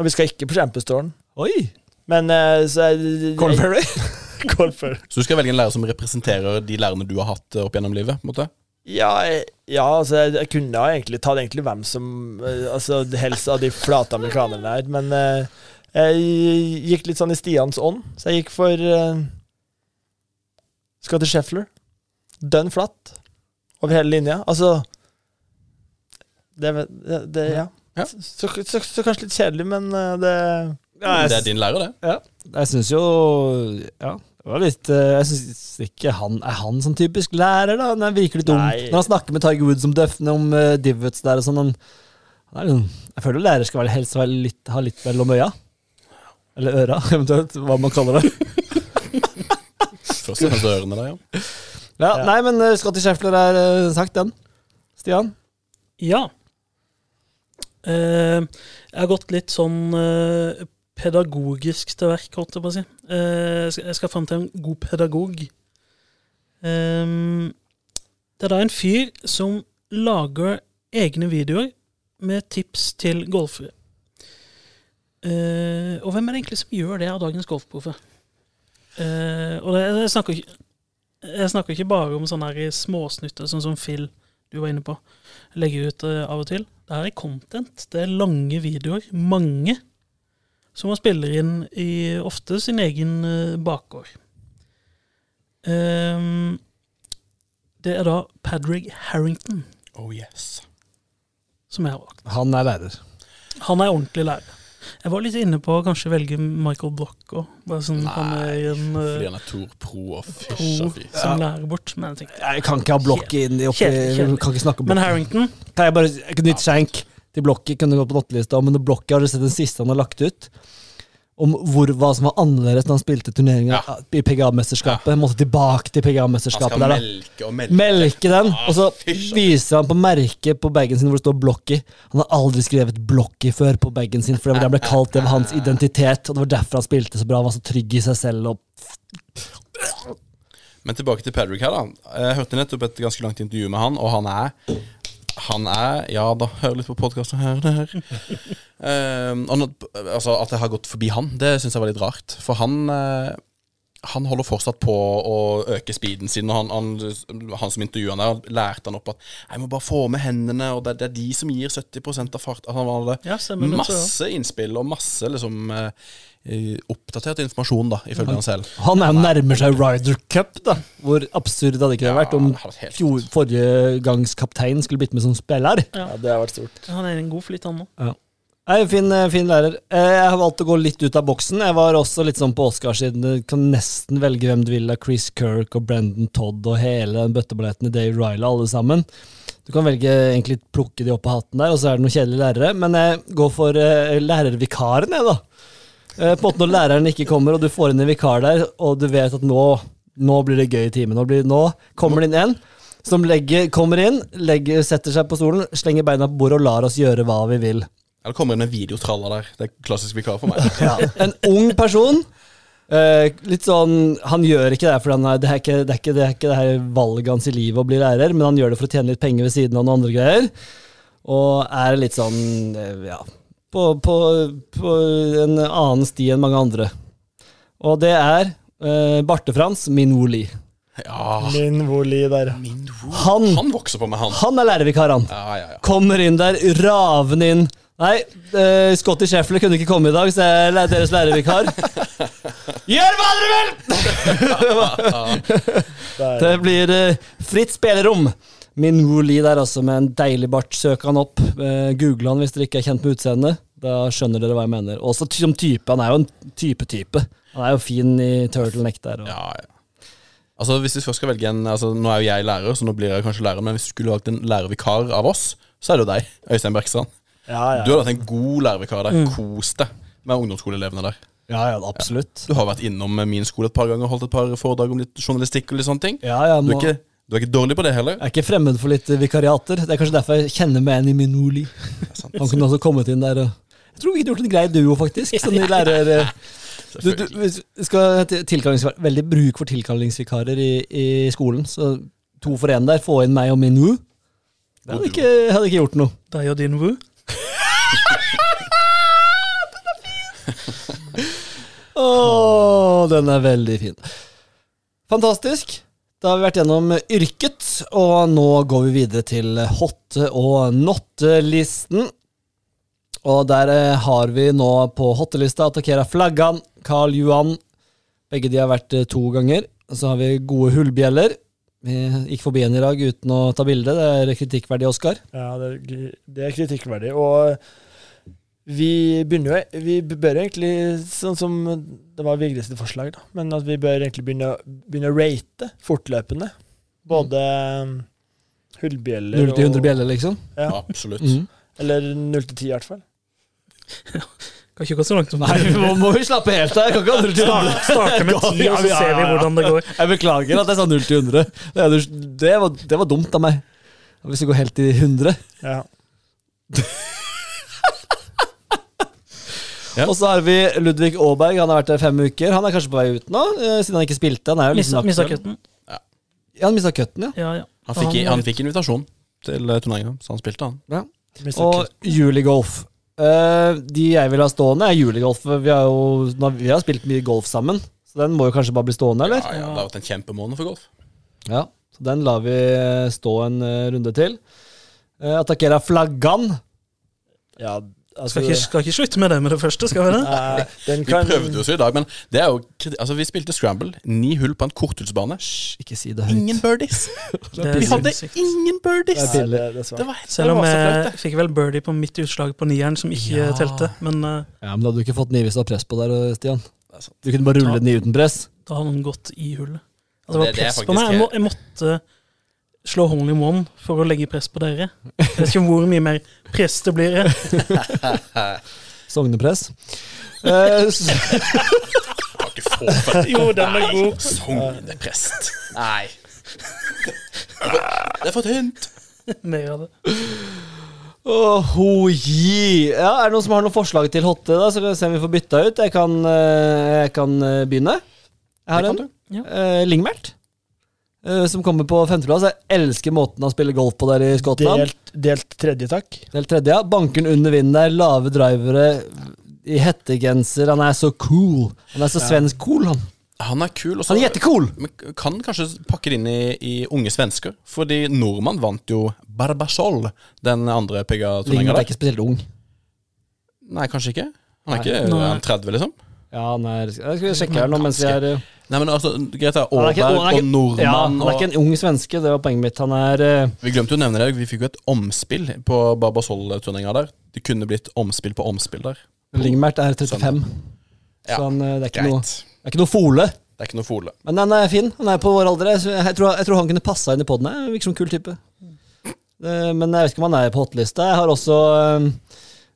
Og vi skal ikke på Champions-touren. Oi! Men eh, så er Corn Ferry? Corn Ferry. Så du skal velge en lærer som representerer de lærerne du har hatt opp gjennom livet? på en måte? Ja, ja altså, jeg, jeg kunne ha egentlig tatt egentlig hvem som eh, Altså helst av de flate amerikanerne der, men uh, jeg gikk litt sånn i Stians ånd, så jeg gikk for uh, Skal til Scheffler. Dønn flatt. Over hele linja. Altså Det, det, det Ja. Ja. Så, så, så, kanskje litt kjedelig, men eh, det Det er din lærer, det. Ja, jeg syns jo Ja, det var litt eh, Jeg syns ikke han er han sånn typisk lærer, da. Han virker litt dum. Når han snakker med Tiger Woods om døffene, om uh, divots der og sånn han, han er liksom, Jeg føler lærer skal være, helst være litt, ha litt mellom øya. Eller øra, eventuelt. Hva man kaller det. Først og fremst ørene da, ja. Ja. Nei, men uh, Scotty Scheffler er uh, sagt, den. Stian? Ja. Uh, jeg har gått litt sånn eh, pedagogisk til verk, holdt jeg på å si. Eh, jeg skal- fram til en god pedagog. Ehm, det er da en fyr som lager egne videoer med tips til golfere. Eh, og hvem er det egentlig som gjør det av dagens golfproffe? Eh, og det, jeg, snakker ikke, jeg snakker ikke bare om sånne her småsnutter, sånn som Phil du var inne på legger ut av og til. Det her er content. Det er lange videoer. Mange. Som man spiller inn i ofte sin egen uh, bakgård. Um, det er da Padraig Harrington Oh yes. som jeg har valgt. Han er lærer. Han er ordentlig lærer. Jeg var litt inne på å kanskje velge Michael Block òg. Sånn han er en Fordi uh, han er Tor Pro og Fischer som lærer bort. Men jeg tenkte Jeg kan ikke ha Block inn i oppi. Kan ikke snakke om Men. Harrington Kan jeg bare Nytt skjenk til blokket, kunne gått på nottelista, men blokket har du sett den siste han har lagt ut? Om hvor, hva som var annerledes da han spilte turneringa Ja. i PGA-mesterskapet. Måtte tilbake til PGA-mesterskapet der, da. melke og melke. Melke den, Ah, og så fyrst, viser han på merket på bagen sin hvor det står 'Blokky'. Han har aldri skrevet 'Blokky' før på bagen sin, for det var det han ble kalt. Det var hans identitet, og det var derfor han spilte så bra. Han var så trygg i seg selv. Og Men tilbake til Patrick her, da. Jeg hørte nettopp et ganske langt intervju med han, og han er Han er Ja da, hør litt på podkasten her og nå- altså, at jeg har gått forbi han, det syns jeg var litt rart. For han eh, Han holder fortsatt på å øke speeden sin. Og han, han, han som intervjuet han der, lærte han opp at jeg må bare få med hendene, og det, det er de som gir 70% av fart. Han hadde Ja, masse innspill og masse liksom eh, eh, oppdatert informasjon, da, ifølge han selv. Han er jo nærmer seg Ryder Cup, da. Hvor absurd hadde ikke det Ja, vært om fjor, forrige gangs kaptein skulle blitt med som spiller? Ja, det har vært stort. Han er en god flyt, han nå. Nei, fin, eh, fin lærer. Eh, Jeg har valgt å gå litt ut av boksen. Jeg var også litt sånn på Oscar siden du kan nesten velge hvem du vil av Chris Kirk og Brendan Todd og hele den bøtteballetten i Dave Riley, alle sammen. Du kan velge egentlig plukke de opp av hatten der, og så er det noen kjedelige lærere. Men jeg går for uh, lærervikaren, jeg, da. Uh, på en måte Når læreren ikke kommer, og du får inn en vikar der, og du vet at nå, nå blir det gøy i timen. Nå, nå kommer det inn en som legger, kommer inn, legger, setter seg på stolen, slenger beina på bordet og lar oss gjøre hva vi vil. Eller kommer inn en videotraller der. Det er klassisk vikar for meg. Ja. En ung person. eh, litt sånn Han gjør ikke det fordi han er, det, er ikke, det, er ikke, det er ikke det her valget hans i livet å bli lærer, men han gjør det for å tjene litt penger ved siden av noen andre greier. Og er litt sånn eh, ja, på, på, på en annen sti enn mange andre. Og det er eh, Barte-Frans Minoli. Ja, Min Woli der. min. Han, Han vokser på med han. han er lærervikar, han. Ja, ja, ja. Kommer inn der, ravende inn. Nei, uh, Scotty Sheffler kunne ikke komme i dag, så jeg er deres lærervikar. Gjør hva dere vil! Det blir uh, fritt spillerom. Min Wooly der altså med en deilig bart. Søk han opp. Uh, Google han hvis dere ikke er kjent med utseendet. Da skjønner dere hva jeg mener. Også ty- som type. Han er jo en type-type. Han er jo fin i turtleneck der. Og. ja, ja. Altså, hvis vi først skal velge en altså, Nå er jo jeg lærer, så nå blir jeg kanskje lærer, men hvis du skulle valgt en lærervikar av oss, så er det jo deg, Øystein Bergstrand. Ja, ja. Du hadde hatt en god lærervikar der. Kos deg med ungdomsskoleelevene der. Ja, ja, absolutt. Du har vært innom min skole et par ganger og holdt et par foredrag om litt journalistikk og litt sånne ting. Ja, ja, Du er ikke, du er ikke dårlig på det heller. jeg er ikke fremmed for litt vikariater. Det er kanskje derfor jeg kjenner meg igjen i min Wooly. Han kunne også kommet inn der og Jeg tror vi kunne gjort en grei duo, faktisk. Sånn de lærer eh, du, du, skal Veldig bruk for tilkallingsvikarer i, i skolen. Så to for én der. Få inn meg og min Wu. Jeg hadde ikke, hadde ikke gjort noe. Deg og din Woo. Åh, den er veldig fin. Fantastisk. Da har vi vært gjennom yrket, og nå går vi videre til hotte- og notte-listen. Og der eh, har vi nå på hottelista Atakera Flaggan, Carl Johan. Begge de har vært eh, to ganger. Og så har vi gode hullbjeller. Vi gikk forbi en i dag uten å ta bilde. Det er kritikkverdig, Oskar. Ja, det er kritikkverdig. Og vi begynner jo Vi bør egentlig, sånn som det var Vigres forslag, da, men at vi bør egentlig begynne, begynne å rate fortløpende. Både um, hullbjeller 0 til 100 bjeller, liksom. Ja, Absolutt. Mm. eller 0 til 10 i hvert fall. Kan ikke gå så langt som Nei, vi må vi slappe helt av. Kan ikke ha 0 til 100. Starte med ti, og så ser vi hvordan det går. Jeg beklager at jeg sa 0 til 100. Det, det, var, det var dumt av meg. Hvis vi går helt til 100. Ja. Ja. Og så har vi Ludvig Aaberg. Han har vært der fem uker. Han er kanskje på vei ut nå, eh, siden han ikke spilte. Han er jo liksom Mista cutten. Ja, han mista cutten, ja. Ja, ja. Han fikk, Han- han fikk invitasjon til uh, turneringa, så han spilte, han. Ja. Og. Juligolf. Uh, de jeg vil ha stående, er Juligolf. Vi har jo nå- vi har spilt mye golf sammen, så den må jo kanskje bare bli stående, eller? Ja, ja, det har vært en kjempemåned for golf. Ja, så den lar vi eh, stå en eh, runde til. Uh, Attackera Flaggan. Ja, altså Skal ikke, skal ikke slutte med det med det første, skal vi det? Nei, den Vi prøvde oss i dag, men det er jo Altså, vi spilte scramble. Ni hull på en korthullsbane. Ikke si det høyt. Ingen birdies. Det Vi hadde ingen birdies. Nei, det, det, det. Det var, Selv om jeg fikk vel birdie på mitt utslag på nieren, som ikke Ja. telte. Men uh, Ja, men da hadde du ikke fått ni hvis du hadde press på der, Stian. Er sant. Du kunne bare rulle Ja. den i uten press. da hadde han gått i hullet. Altså, det var Det- det er press på faktisk meg. Jeg, må, jeg måtte slå hole in one for å legge press på dere. Jeg vet ikke hvor mye mer press det blir. jeg. Sognepress. Eh, s- ikke få for Jo, den er god. Sogneprest. Nei. Det er for tynt. Mer av det. Åh, ho. Ja, er det noen som har noen forslag til Hotte, da? Så kan vi se om vi får bytta ut. Jeg kan, eh, jeg kan eh, begynne. Jeg har Det en. Ja. Eh, Lingmert. Eh, som kommer på femteplass. Jeg elsker måten han spiller golf på der i Skottland. Delt, delt tredje, takk. Delt tredje, ja. Banken under vinden der, lave drivere i hettegenser. Han er så cool. Han er så svensk cool, han. Han er kul. Også, Han er jettecool! Men kan kanskje pakke det inn i, i unge svensker. Fordi nordmann vant jo Barbasol, den andre PGA-turneringa Ligner er ikke spesielt ung. Nei, kanskje ikke. Han er Nei. ikke Nei. han 30, liksom. Ja, han er Jeg skal sjekke her nå mens jeg er Nei, men altså, Greit, det er er Aaberg er og nordmann Ja, han er ikke en ung svenske, det var poenget mitt. Han er uh, Vi glemte jo å nevne det, vi fikk jo et omspill på Barbasol-turneringa der. Det kunne blitt omspill på omspill der. Lingmert er 35. Ja, Så han, eh, det, er ikke noe, det er ikke noe fole. Det er ikke noe fole. Men han er fin. Han er på vår alder. Jeg, jeg, tror, jeg tror han kunne passa inn i poden. Virker som en kul type. Eh, Men jeg vet ikke om han er på hotlista. Jeg har også eh,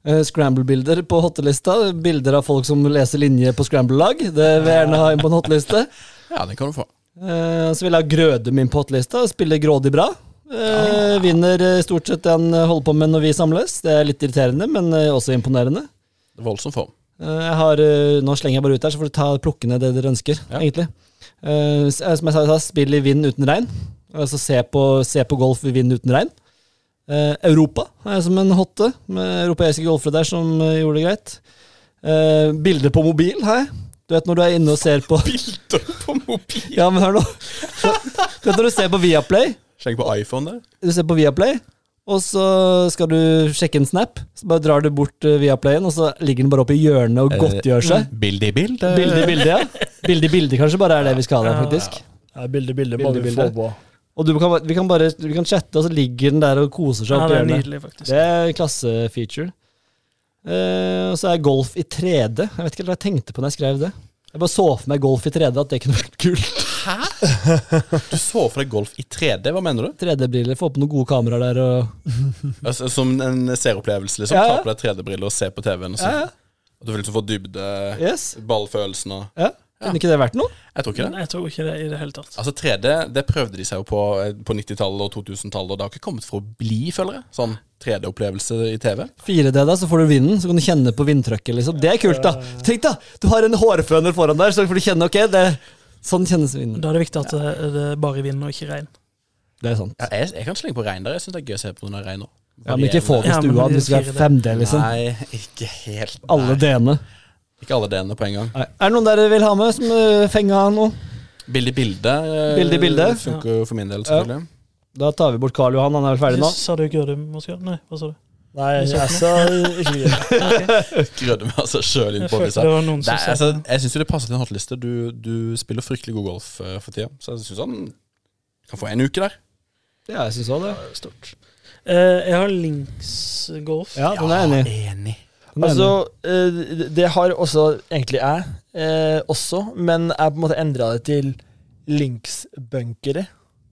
scramble-bilder på hotelista. Bilder av folk som leser linje på scramble-lag. Det vil jeg gjerne ha inn på en hoteliste. Ja, den kan du få. Eh, Så vil jeg ha Grødum inn på hotelista. Spiller grådig bra. Ja. Vinner eh, stort sett det han holder på med når vi samles. Det er litt irriterende, men eh, også imponerende. Det er voldsom form. Eh, Jeg har, eh, nå slenger jeg bare ut her, så får du ta plukke ned det dere ønsker. Ja. egentlig. Eh, Som jeg sa, spill i vind uten regn. Altså se på, se på golf i vind uten regn. Eh, Europa er som en hotte, med europeiske golfere der som eh, gjorde det greit. Eh, bilder på mobil her. Du vet når du er inne og ser på Bilder på mobil! Ja, men hør nå. Du vet når du ser på Viaplay, Sjekk på iPhone der. du ser på Viaplay, og så skal du sjekke en snap. Så bare drar du bort Viaplayen, og så ligger den bare oppe i hjørnet og godtgjør seg. Bilde i bilde. Bilde i bilde, ja. Bilde i bilde kanskje bare er det vi skal ha der, faktisk. Ja, bilde, bilde, må Bilde, vi få på. Og du kan, vi kan bare vi kan chatte, og så ligger den der og koser seg Ja, det er nydelig, faktisk. Det er klassefeature. Uh, og så er golf i 3D. Jeg vet ikke hva jeg tenkte på når jeg skrev det. Jeg bare så for meg golf i 3D, at det kunne vært kult. Hæ? Du så for deg golf i 3D, hva mener du? 3D-briller, få på noen gode kameraer der og Altså, som en seeropplevelse, liksom? Ja, ja. Ta på deg 3D-briller og se på TV-en. og så- Ja, ja. At du vil liksom få dybde, Yes. ballfølelsen og Ja. Kunne ikke det vært noe? Jeg tror ikke det. Nei, Jeg tror ikke det i det hele tatt. Altså 3D, det prøvde de seg jo på eh, på 90-tallet og 2000-tallet, og det har ikke kommet for å bli, føler jeg. Sånn 3D-opplevelse i TV. 4D, da, så får du vinden, så kan du kjenne på vindtrykket. Liksom. Det er kult, da. Tenk da, du har en hårføner foran der, så får du kjenne ok, det, sånn kjennes vinden. Da er det viktig at det, det er bare vind og ikke regn. Det er sant. Ja, jeg, jeg kan slenge på regn der. Jeg syns det er gøy å se på når det regner. Ja, men ikke få det i Ja, stua, det du skal ha 5D, liksom. Nei, ikke helt. Alle D-ene. Ikke alle delene på en gang. Nei. Er det noen dere vil ha med som uh, fenga noe? Bilde i bilde eh, Bilde i bilde. funker jo for min del, selvfølgelig. Da tar vi bort Karl Johan, han er vel ferdig nå? Sa du Grødum? og Skjøn? Nei, hva sa du? Nei, jeg sa ikke Grødum og med seg sjøl inn på disse. sa altså, jeg syns det passer til en hotliste. Du, du spiller fryktelig god golf uh, for tida, så jeg syns han kan få en uke der. Ja, jeg syns òg det. stort. Uh, jeg har linksgolf. Ja, den er jeg enig i. enig. Altså, eh, det har også egentlig jeg eh, også, men jeg på en måte endra det til linksbunkere.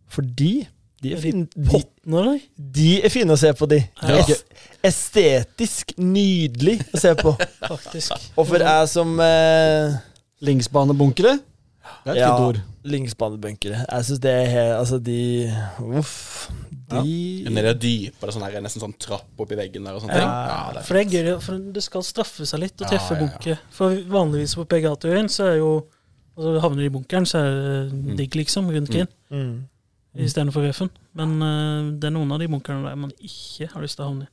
Fordi de er, de fine, de, de er fine å se på, de. Ja. Es- Estetisk nydelig å se på. Faktisk. Og for jeg som eh, Linksbanebunkere? Det er et Ja. fint ord. linksbanebunkere Jeg syns det er helt Altså, de Uff. De Nedi det dypere, er sånn her, nesten sånn trapp oppi veggen der og sånne ting. Ja, det er For det er gøy, for det skal straffe seg litt å treffe ja, ja. bunker. For vanligvis på PGA-turen så er jo altså Havner du i bunkeren, så er det digg, liksom, rundt green, mm. istedenfor røffen. Men uh, det er noen av de bunkerne der man ikke har lyst til å havne i.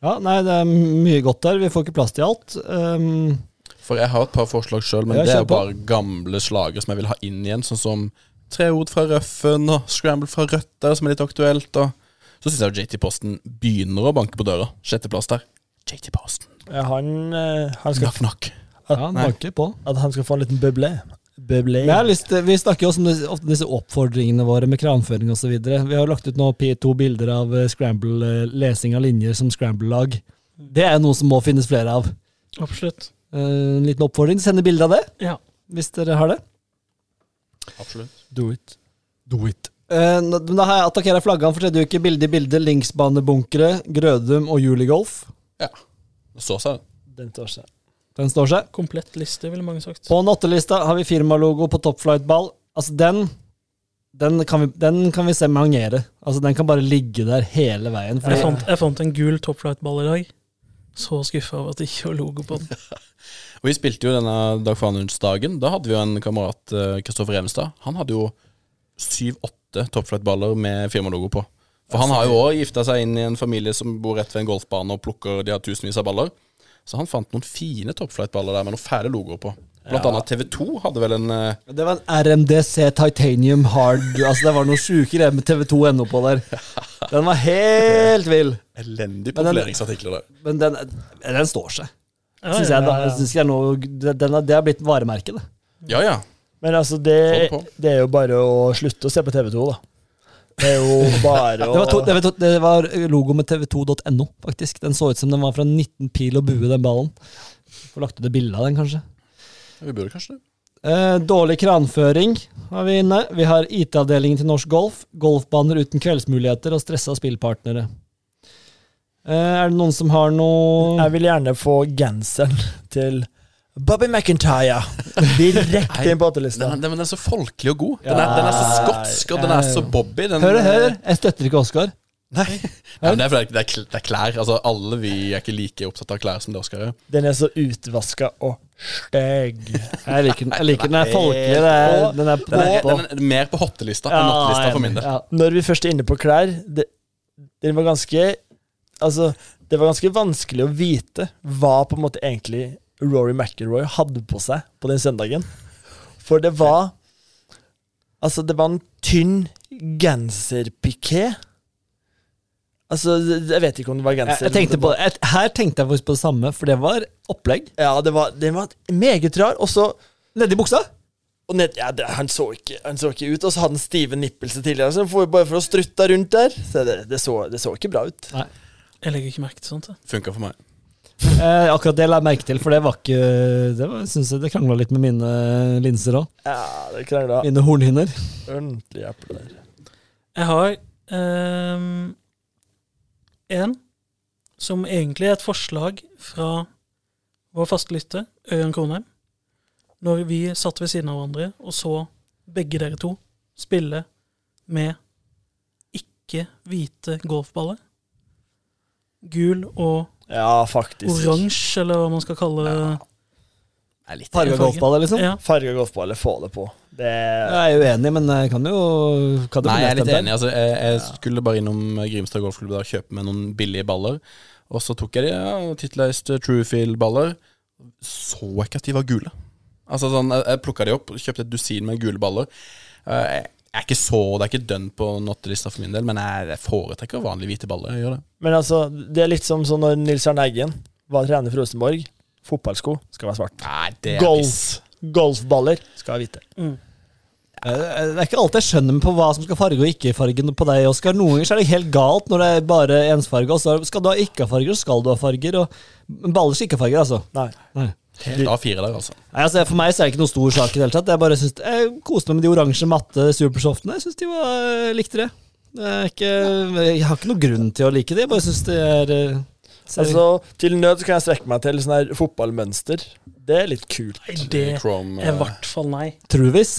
Ja, nei, det er mye godt der. Vi får ikke plass til alt. Um, For jeg har et par forslag sjøl, men det er jo bare gamle slager som jeg vil ha inn igjen. Sånn som Treord fra Røffen og Scramble fra Rødt der, som er litt aktuelt. Og så syns jeg jo JT Posten begynner å banke på døra. Sjetteplass der. JT Posten. Ja, han, eh, han skal Knock, knock. ja, han banker på. At han skal få en liten bøble. Bøble. Jeg har lyst til, Vi snakker jo også om disse, ofte disse oppfordringene våre med kranføring osv. Vi har lagt ut nå to bilder av eh, scramble, eh, lesing av linjer som scramble-lag. Det er noe som må finnes flere av. Absolutt. Eh, En liten oppfordring. Send bilde av det, Ja. hvis dere har det. Absolutt. Do it. Do it. Uh, da har jeg attakkert flaggene for tredje uke. Bilde i bilde, linksbanebunkere, Grødum og Juligolf. Ja. Det står seg. Den står seg. Den står seg. Komplett liste, ville mange sagt. På nattelista har vi firmalogo på Topflight-ball. Altså, den den kan, vi, den kan vi se mangere. Altså, den kan bare ligge der hele veien. Jeg fant, jeg fant en gul topflight-ball i dag. Så skuffa over at det ikke var logo på den. Og vi spilte jo denne Dag Farnunds-dagen. Da hadde vi jo en kamerat, eh, Kristoffer Evenstad. Han hadde jo syv-åtte toppflightballer med firmalogo på. For han har jo òg gifta seg inn i en familie som bor rett ved en golfbane og plukker De har tusenvis av baller. Så han fant noen fine toppflightballer der med noen fæle logoer på. Blant annet TV2 hadde vel en uh... Det var en RMDC Titanium Hard Altså Det var noen sjuke greier med TV2.no på der. Den var helt vill. elendig Men den- der. Men den, den står seg, Ja, synes jeg. da ja, ja. Jeg synes det, noe, det- den det har blitt varemerket, det. Ja, ja. Men altså, det, det er jo bare å slutte å se på TV2, da. Det er jo bare å Det var, to, det, var, det var logo med tv2.no, faktisk. Den så ut som den var fra 19 pil og bue, den ballen. Får lagt ut et bilde av den, kanskje. Vi burde kanskje det. Eh, dårlig kranføring har vi inne. Vi har IT-avdelingen til Norsk Golf. Golfbaner uten kveldsmuligheter og stressa spillpartnere. Eh, er det noen som har noe Jeg vil gjerne få genseren til Bobby McIntyre direkte inn på åttelista. Den, den er så folkelig og god. Den er, den er så skotsk, og den er så Bobby. Den, Hør, hør! Jeg støtter ikke Oscar. Nei, Nei det er fordi det er, det er klær. Altså, alle vi er ikke like opptatt av klær som det Oskar er. Den er så utvaska og stygg. Jeg liker den. Jeg liker den er folkelig. Den er, den er Den er, på. den er mer på hottelista enn nattelista for min del. Ja. Når vi først er inne på klær det, Den var ganske Altså, det var ganske vanskelig å vite hva på en måte egentlig Rory McIlroy hadde på seg på den søndagen. For det var Altså, det var en tynn genserpiké. Altså, jeg vet ikke om det var genser. jeg tenkte på, jeg, her tenkte jeg faktisk på det samme, for det var opplegg. Ja, det var, det var meget rar. Og så Nedi buksa? og ned, ja, det, han, så ikke, han så ikke ut, og så hadde han stive nippelser tidligere. Så for, bare for å strutte rundt der. Så det, det, så, det så ikke bra ut. Nei. Jeg legger ikke merke til sånt. Funka for meg. Eh, akkurat det la jeg merke til, for det var ikke Det var, synes jeg det krangla litt med mine linser òg. Ja, det krangla Mine hornhinner. ordentlig eple der. Jeg har ehm, en som egentlig er et forslag fra vår faste lytter, Ørjan Kronheim. Når vi satt ved siden av hverandre og så begge dere to spille med ikke hvite golfballer. Gul og Ja, oransje, eller hva man skal kalle det. Litt Farga golfballer, liksom. Ja. Farga golfballer, få det på. Det Jeg er uenig, men jeg kan jo kan Nei, jeg er litt enig. Altså, jeg, jeg skulle bare innom Grimstad golfklubb og kjøpe meg noen billige baller. Og så tok jeg de ja, tittleist Truefield-baller. Så jeg ikke at de var gule. Altså sånn, Jeg, jeg plukka de opp, kjøpte et dusin med gule baller. Eh, Jeg er ikke så, Det er ikke dønn på nottelista for min del, men jeg, jeg foretrekker vanlige hvite baller. Jeg gjør det. Men altså, det er litt som sånn når Nils Arne Eggen var trener for Rosenborg. Fotballsko skal være svart. Nei, det er Golf. piss. Golfballer skal være hvite. Mm. Det er ikke alltid jeg skjønner på hva som skal farge og ikke farge på deg, Oskar. Noen ganger er det helt galt når det er bare ensfarge. Og så skal du ha ikke-farger, så skal du ha farger. Og men baller skal ikke ha farger, altså. Nei. Nei. Helt A4 der, altså. Nei, altså, For meg så er det ikke noe stor sak i det hele tatt. Jeg bare synes, jeg koste meg med de oransje, matte supersoftene. Jeg syns de var, jeg likte det. Jeg, er ikke, jeg har ikke noen grunn til å like det. Jeg bare syns det er eh, Altså, til nød så kan jeg strekke meg til sånn her fotballmønster. Det er litt kult. Nei, det Chrome, er i eh, hvert fall nei. Truvis.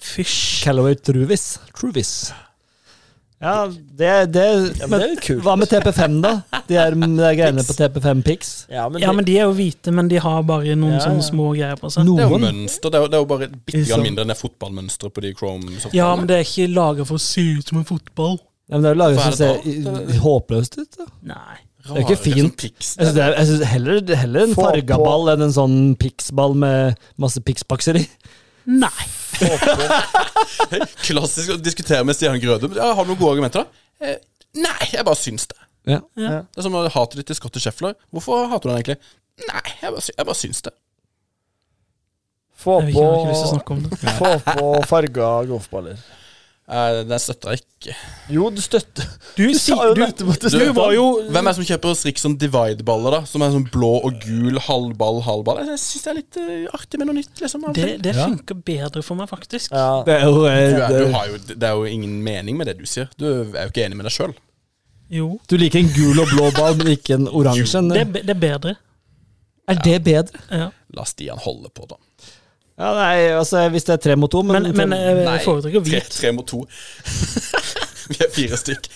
Fysj. Callaway Truvis. Truvis. Ja, det, det, Ja, men det er litt kult. Hva med TP5, da? De er, de er greiene på TP5 Pix. Ja, men, Ja, men de er jo hvite, men de har bare noen Ja, sånne små greier på seg. Det er jo mønster. Det er jo, det er jo bare bitte Liksom. grann mindre enn det fotballmønsteret på de Chrome. Ja, men det er ikke laga for å se ut som en fotball. Ja, men det er jo laget for å i- håpløst ut. da. Nei. Det er ikke fint. Sånn. Jeg synes, det er, jeg synes heller, heller en Få farga på- ball enn en sånn Pix-ball med masse Pix-bakser i. Nei. Klassisk å diskutere med Stian Grødum. Ja, har du noen gode argumenter, da? Eh, nei, jeg bare syns det. Ja. Ja. Det er som hatet ditt til Scotty Scheffler. Hvorfor hater du den egentlig? Nei, jeg bare, jeg bare syns det. få på, få på farga golfballer. Eh, den støtter jeg ikke. Jo, du støtter Du, Du sa jo du, nettopp at du du var jo Hvem er det som kjøper Strixon Divide-baller, da? Som er sånn blå og gul, halvball, halvball? Jeg syns det er litt uh, artig med noe nytt, liksom. av Det, det Ja. funker bedre for meg, faktisk. Ja. Det er jo, eh, du er, du har jo, det er jo ingen mening med det du sier. Du er jo ikke enig med deg sjøl. Jo. du liker en gul og blå ball, men ikke en oransje. Det, det er bedre. Er det bedre? Ja. La Stian holde på, da. Ja, nei, altså Hvis det er tre mot to, men, Men, men jeg Nei, foretrekker Tre, hvit. tre mot to. Vi er fire stykk.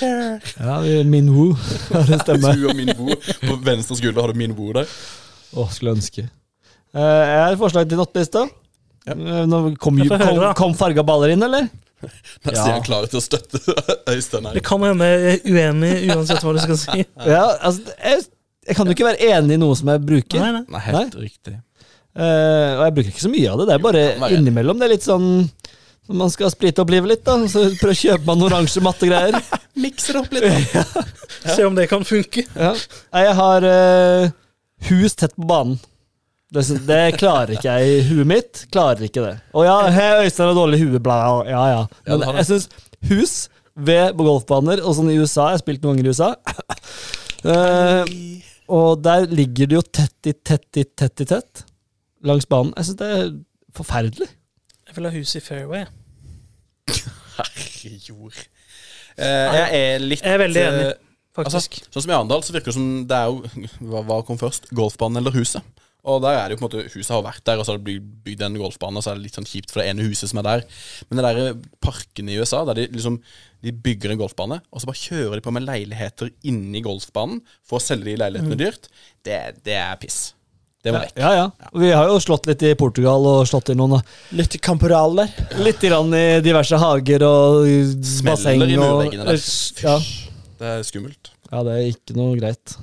Ja, vi- Min Woo Ja, det stemmer. Du og Min-woo. På venstre skulder har du Min-woo der. Å, skulle ønske. Uh, jeg har et forslag til nattlista. Ja. Eh, Nå kom, jo- kom, kom farga baller inn, eller? Der Ja. sier han klar til å støtte Øystein her. Det kan hende jeg er uenig uansett hva du skal si. Ja, altså, jeg, jeg kan jo ikke være enig i noe som jeg bruker. Nei, nei. Nei, helt riktig. Eh, og jeg bruker ikke så mye av det. Det er bare innimellom. Det er litt sånn når man skal sprite opp livet litt, da. Så prøv å kjøpe meg noen oransje mattegreier. Mikser opp litt. da. Se om det kan funke. Ja. Jeg har uh, hus tett på banen. Det, det klarer ikke jeg i huet mitt. Klarer ikke det. Og ja, hey, Øystein har dårlig hue, bla, ja, ja. Ja, Men jeg syns hus ved på golfbaner, og sånn i USA Jeg har spilt noen ganger i USA. uh, og der ligger det jo tett i tett i tett i tett langs banen. Jeg syns det er forferdelig. Jeg vil ha hus i fairway. Herrejord. Eh, jeg er litt Jeg er veldig enig, eh, faktisk. Altså, sånn som i Arendal, så virker det som det er jo Hva, hva kom først? Golfbanen eller huset? Og der er det jo på en måte Huset har vært der, og så har det blitt bygd en golfbane, og så er det litt sånn kjipt for det ene huset som er der. Men det der parkene i USA, der de liksom De bygger en golfbane, og så bare kjører de på med leiligheter inni golfbanen for å selge de leilighetene dyrt, det, det er piss. Det var vekk. Ja, ja. Vi har jo slått litt i Portugal og slått i noen Litt Camporal der. Litt i diverse hager og basseng Smeller i murveggene der. ja. Det er skummelt. ja, det er ikke noe greit.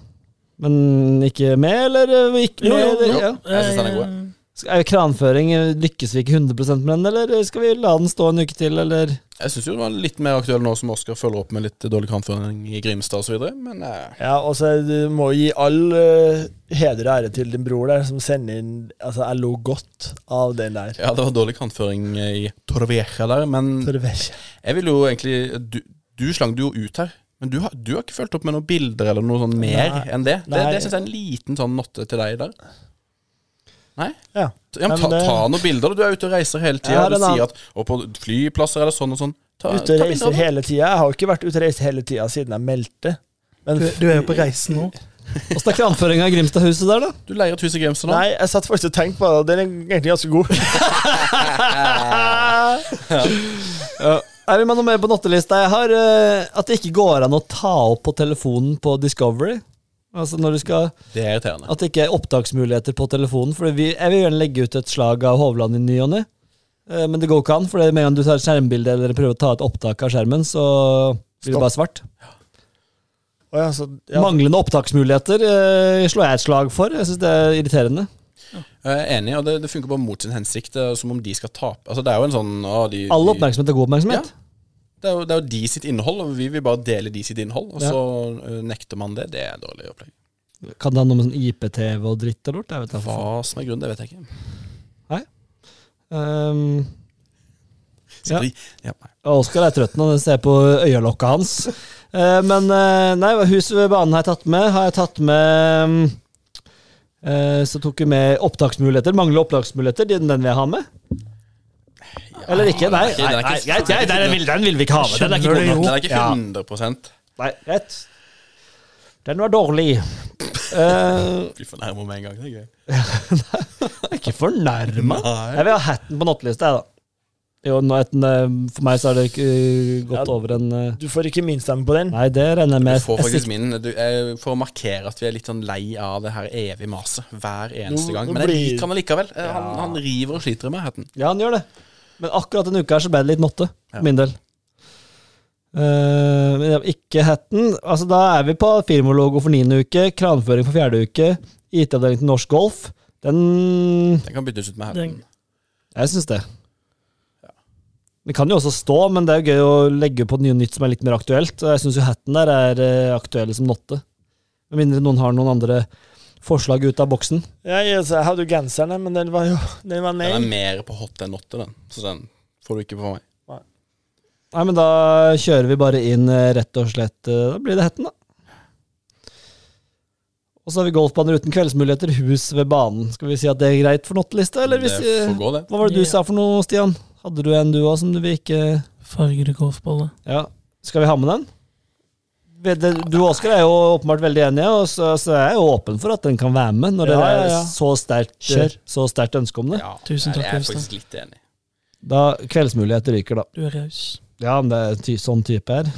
Men ikke med, eller eh, ikke Jo, med? jo, jo. Ja. Jeg synes den er god, Eh, Kranføring, eh, lykkes vi ikke 100 med den, eller skal vi la den stå en uke til, eller? Jeg syns jo det var litt mer aktuell nå som Oskar følger opp med litt dårlig kranføring i Grimstad osv., men eh, Ja, og så du må gi all uh, heder og ære til din bror der, som sender inn Altså, jeg lo godt av den der. ja, det var dårlig kranføring i Torveja der, men Torveja. jeg. Jeg vil jo egentlig Du, du slang det jo ut her, men du har, du har ikke fulgt opp med noen bilder eller noe sånn mer Nei. enn det. Det, Nei. det syns jeg er en liten sånn notte til deg der. Nei? Ja. Ja, men ta, det- ta noen bilder. Du er ute og reiser hele tida. Ja, Du sier at Og på flyplasser eller sånn og sånn. Ta, Ute og reiser hele tida. Jeg har jo ikke vært ute og reist hele tida siden jeg meldte. Men Du, du er jo på reisen nå. Åssen er kranføringa i Grimstadhuset der, da? Du leier et hus i Grimstad nå. Nei, jeg satt faktisk og tenkte på det, den er egentlig ganske god. Er vi med noe mer på nattelista? Jeg har uh, at det ikke går an å ta opp på telefonen på Discovery. Altså når du skal Det er irriterende. At det ikke er opptaksmuligheter på telefonen. For vi, jeg vil gjerne legge ut et slag av Hovland i ny og ne. Eh, Men det går ikke an, for med en gang du tar et skjermbilde eller prøver å ta et opptak av skjermen, så blir det bare svart. Å ja, så, ja. Manglende opptaksmuligheter eh, slår jeg et slag for. Jeg syns det er irriterende. Jeg er enig, og det, det funker bare mot sin hensikt. Er som om de skal tape. Altså, det er jo en sånn å, de, All oppmerksomhet er god oppmerksomhet. Det er, jo, det er jo de sitt innhold, og vi vil bare dele de sitt innhold. Og Ja. så øh, nekter man det. Det er dårlig opplegg. Kan det ha noe med sånn IPTV og dritt og lort? Jeg vet. Hva som er grunnen, det vet jeg ikke. Um, Ja. Ja. nei. Oskar er trøtt nå, jeg ser på øyelokket hans. Uh, men uh, nei, huset ved banen har jeg tatt med. Har jeg tatt med um, uh, Så tok vi med opptaksmuligheter. Mangler opptaksmuligheter. Den, den vil jeg ha med. Eller ikke? Nei, den nei, er nei, den, vil, den vil vi ikke ha med. Den er ikke god nok. Den er ikke 100% Nei, rett. Den var dårlig. Uh, Blir fornærma med en gang. Det er gøy. er ikke fornærma. Nei. Jeg vil ha hatten på nattelista, jeg, da. Jo, eh, for meg så har det ikke eh, gått Ja. over en uh, Du får ikke min stemme på den. Nei, det regner jeg Du får faktisk min du, eh, For å markere at vi er litt sånn lei av det her evige maset hver eneste Nå- gang. Men jeg liker han allikevel. Ja. Han, han river og sliter med hatten. Ja, han gjør det. Men akkurat denne uka her så ble det litt notte, Ja. min del. Uh, men ikke hatten. Altså, da er vi på firmalogo for niende uke, kranføring for fjerde uke, IT-avdeling til norsk golf. Den Den kan byttes ut med hatten. Jeg syns det. Det kan jo også stå, men det er jo gøy å legge på noe nytt som er litt mer aktuelt. Og jeg syns jo hatten der er eh, aktuell som notte. Med mindre noen har noen andre forslag ut av boksen. Ja, jeg hadde jo genseren, men den var jo Den var Den er mer på hot enn åtte, den. Så den får du ikke på meg. Nei, men da kjører vi bare inn eh, rett og slett eh, Da blir det hetten, da. Og så har vi golfbaner uten kveldsmuligheter, hus ved banen. Skal vi si at det er greit for notteliste, eller hvis det får gå, det. Hva var det du yeah. sa for noe, Stian? Hadde du en du òg som du vil ikke Fargede golfballer. Ja. Skal vi ha med den? Du og Oskar er jo åpenbart veldig enige, og så, så er jeg jo åpen for at den kan være med, når Ja, det er ja, ja. så sterkt så sterkt ønske om det. Ja, Tusen takk, Jeg er faktisk litt enig. Da kveldsmuligheter ryker, da. Du er raus. Ja, men det er ty sånn type her.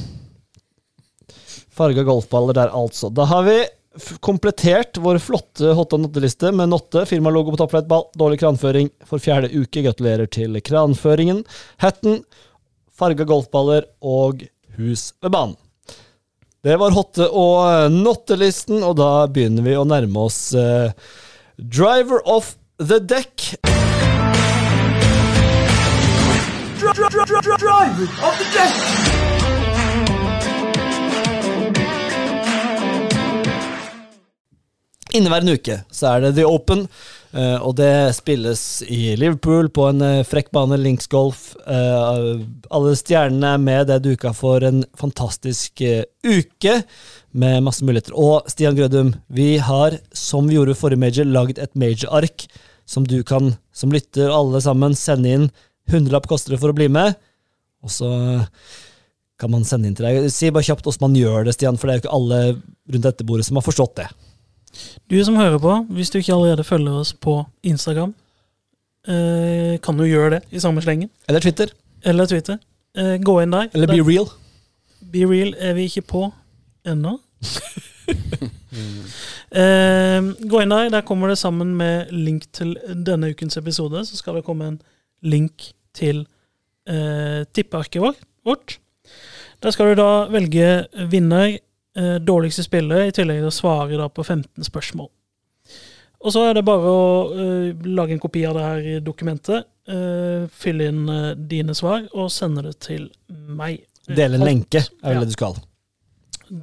Farga golfballer der, altså. Da har vi f- komplettert vår flotte hot og notteliste med notte, firmalogo på toppflight ball, dårlig kranføring for fjerde uke. Gratulerer til kranføringen. Hatten farga golfballer og hus ved banen. Det var hotte- og nottelisten, og da begynner vi å nærme oss eh, Driver of the Deck. Inneværende uke så er det The Open, eh, og det spilles i Liverpool på en eh, frekk bane, Links Golf. Eh, alle stjernene er med, det er duka for en fantastisk uke med masse muligheter. Og Stian Grødum, vi har, som vi gjorde forrige major, lagd et major-ark som du kan, som lytter alle sammen, sende inn. Hundrelapp koster det for å bli med, og så kan man sende inn til deg. Si bare kjapt hvordan man gjør det, Stian, for det er jo ikke alle rundt dette bordet som har forstått det. Du som hører på, hvis du ikke allerede følger oss på Instagram, eh, kan du gjøre det i samme slengen. Eller Twitter. Eller Twitter. Eh, gå inn der. Eller Der- Be Real. Be Real er vi ikke på ennå. eh, gå inn der. Der kommer det sammen med link til denne ukens episode. Så skal det komme en link til eh, tippearket vårt. Der skal du da velge vinner, dårligste spillere, i tillegg til å svare da på 15 spørsmål. Og så er det bare å eh, lage en kopi av det her dokumentet, eh, fylle inn eh, dine svar og sende det til meg. Dele en Alt- lenke, er vel ja det du skal.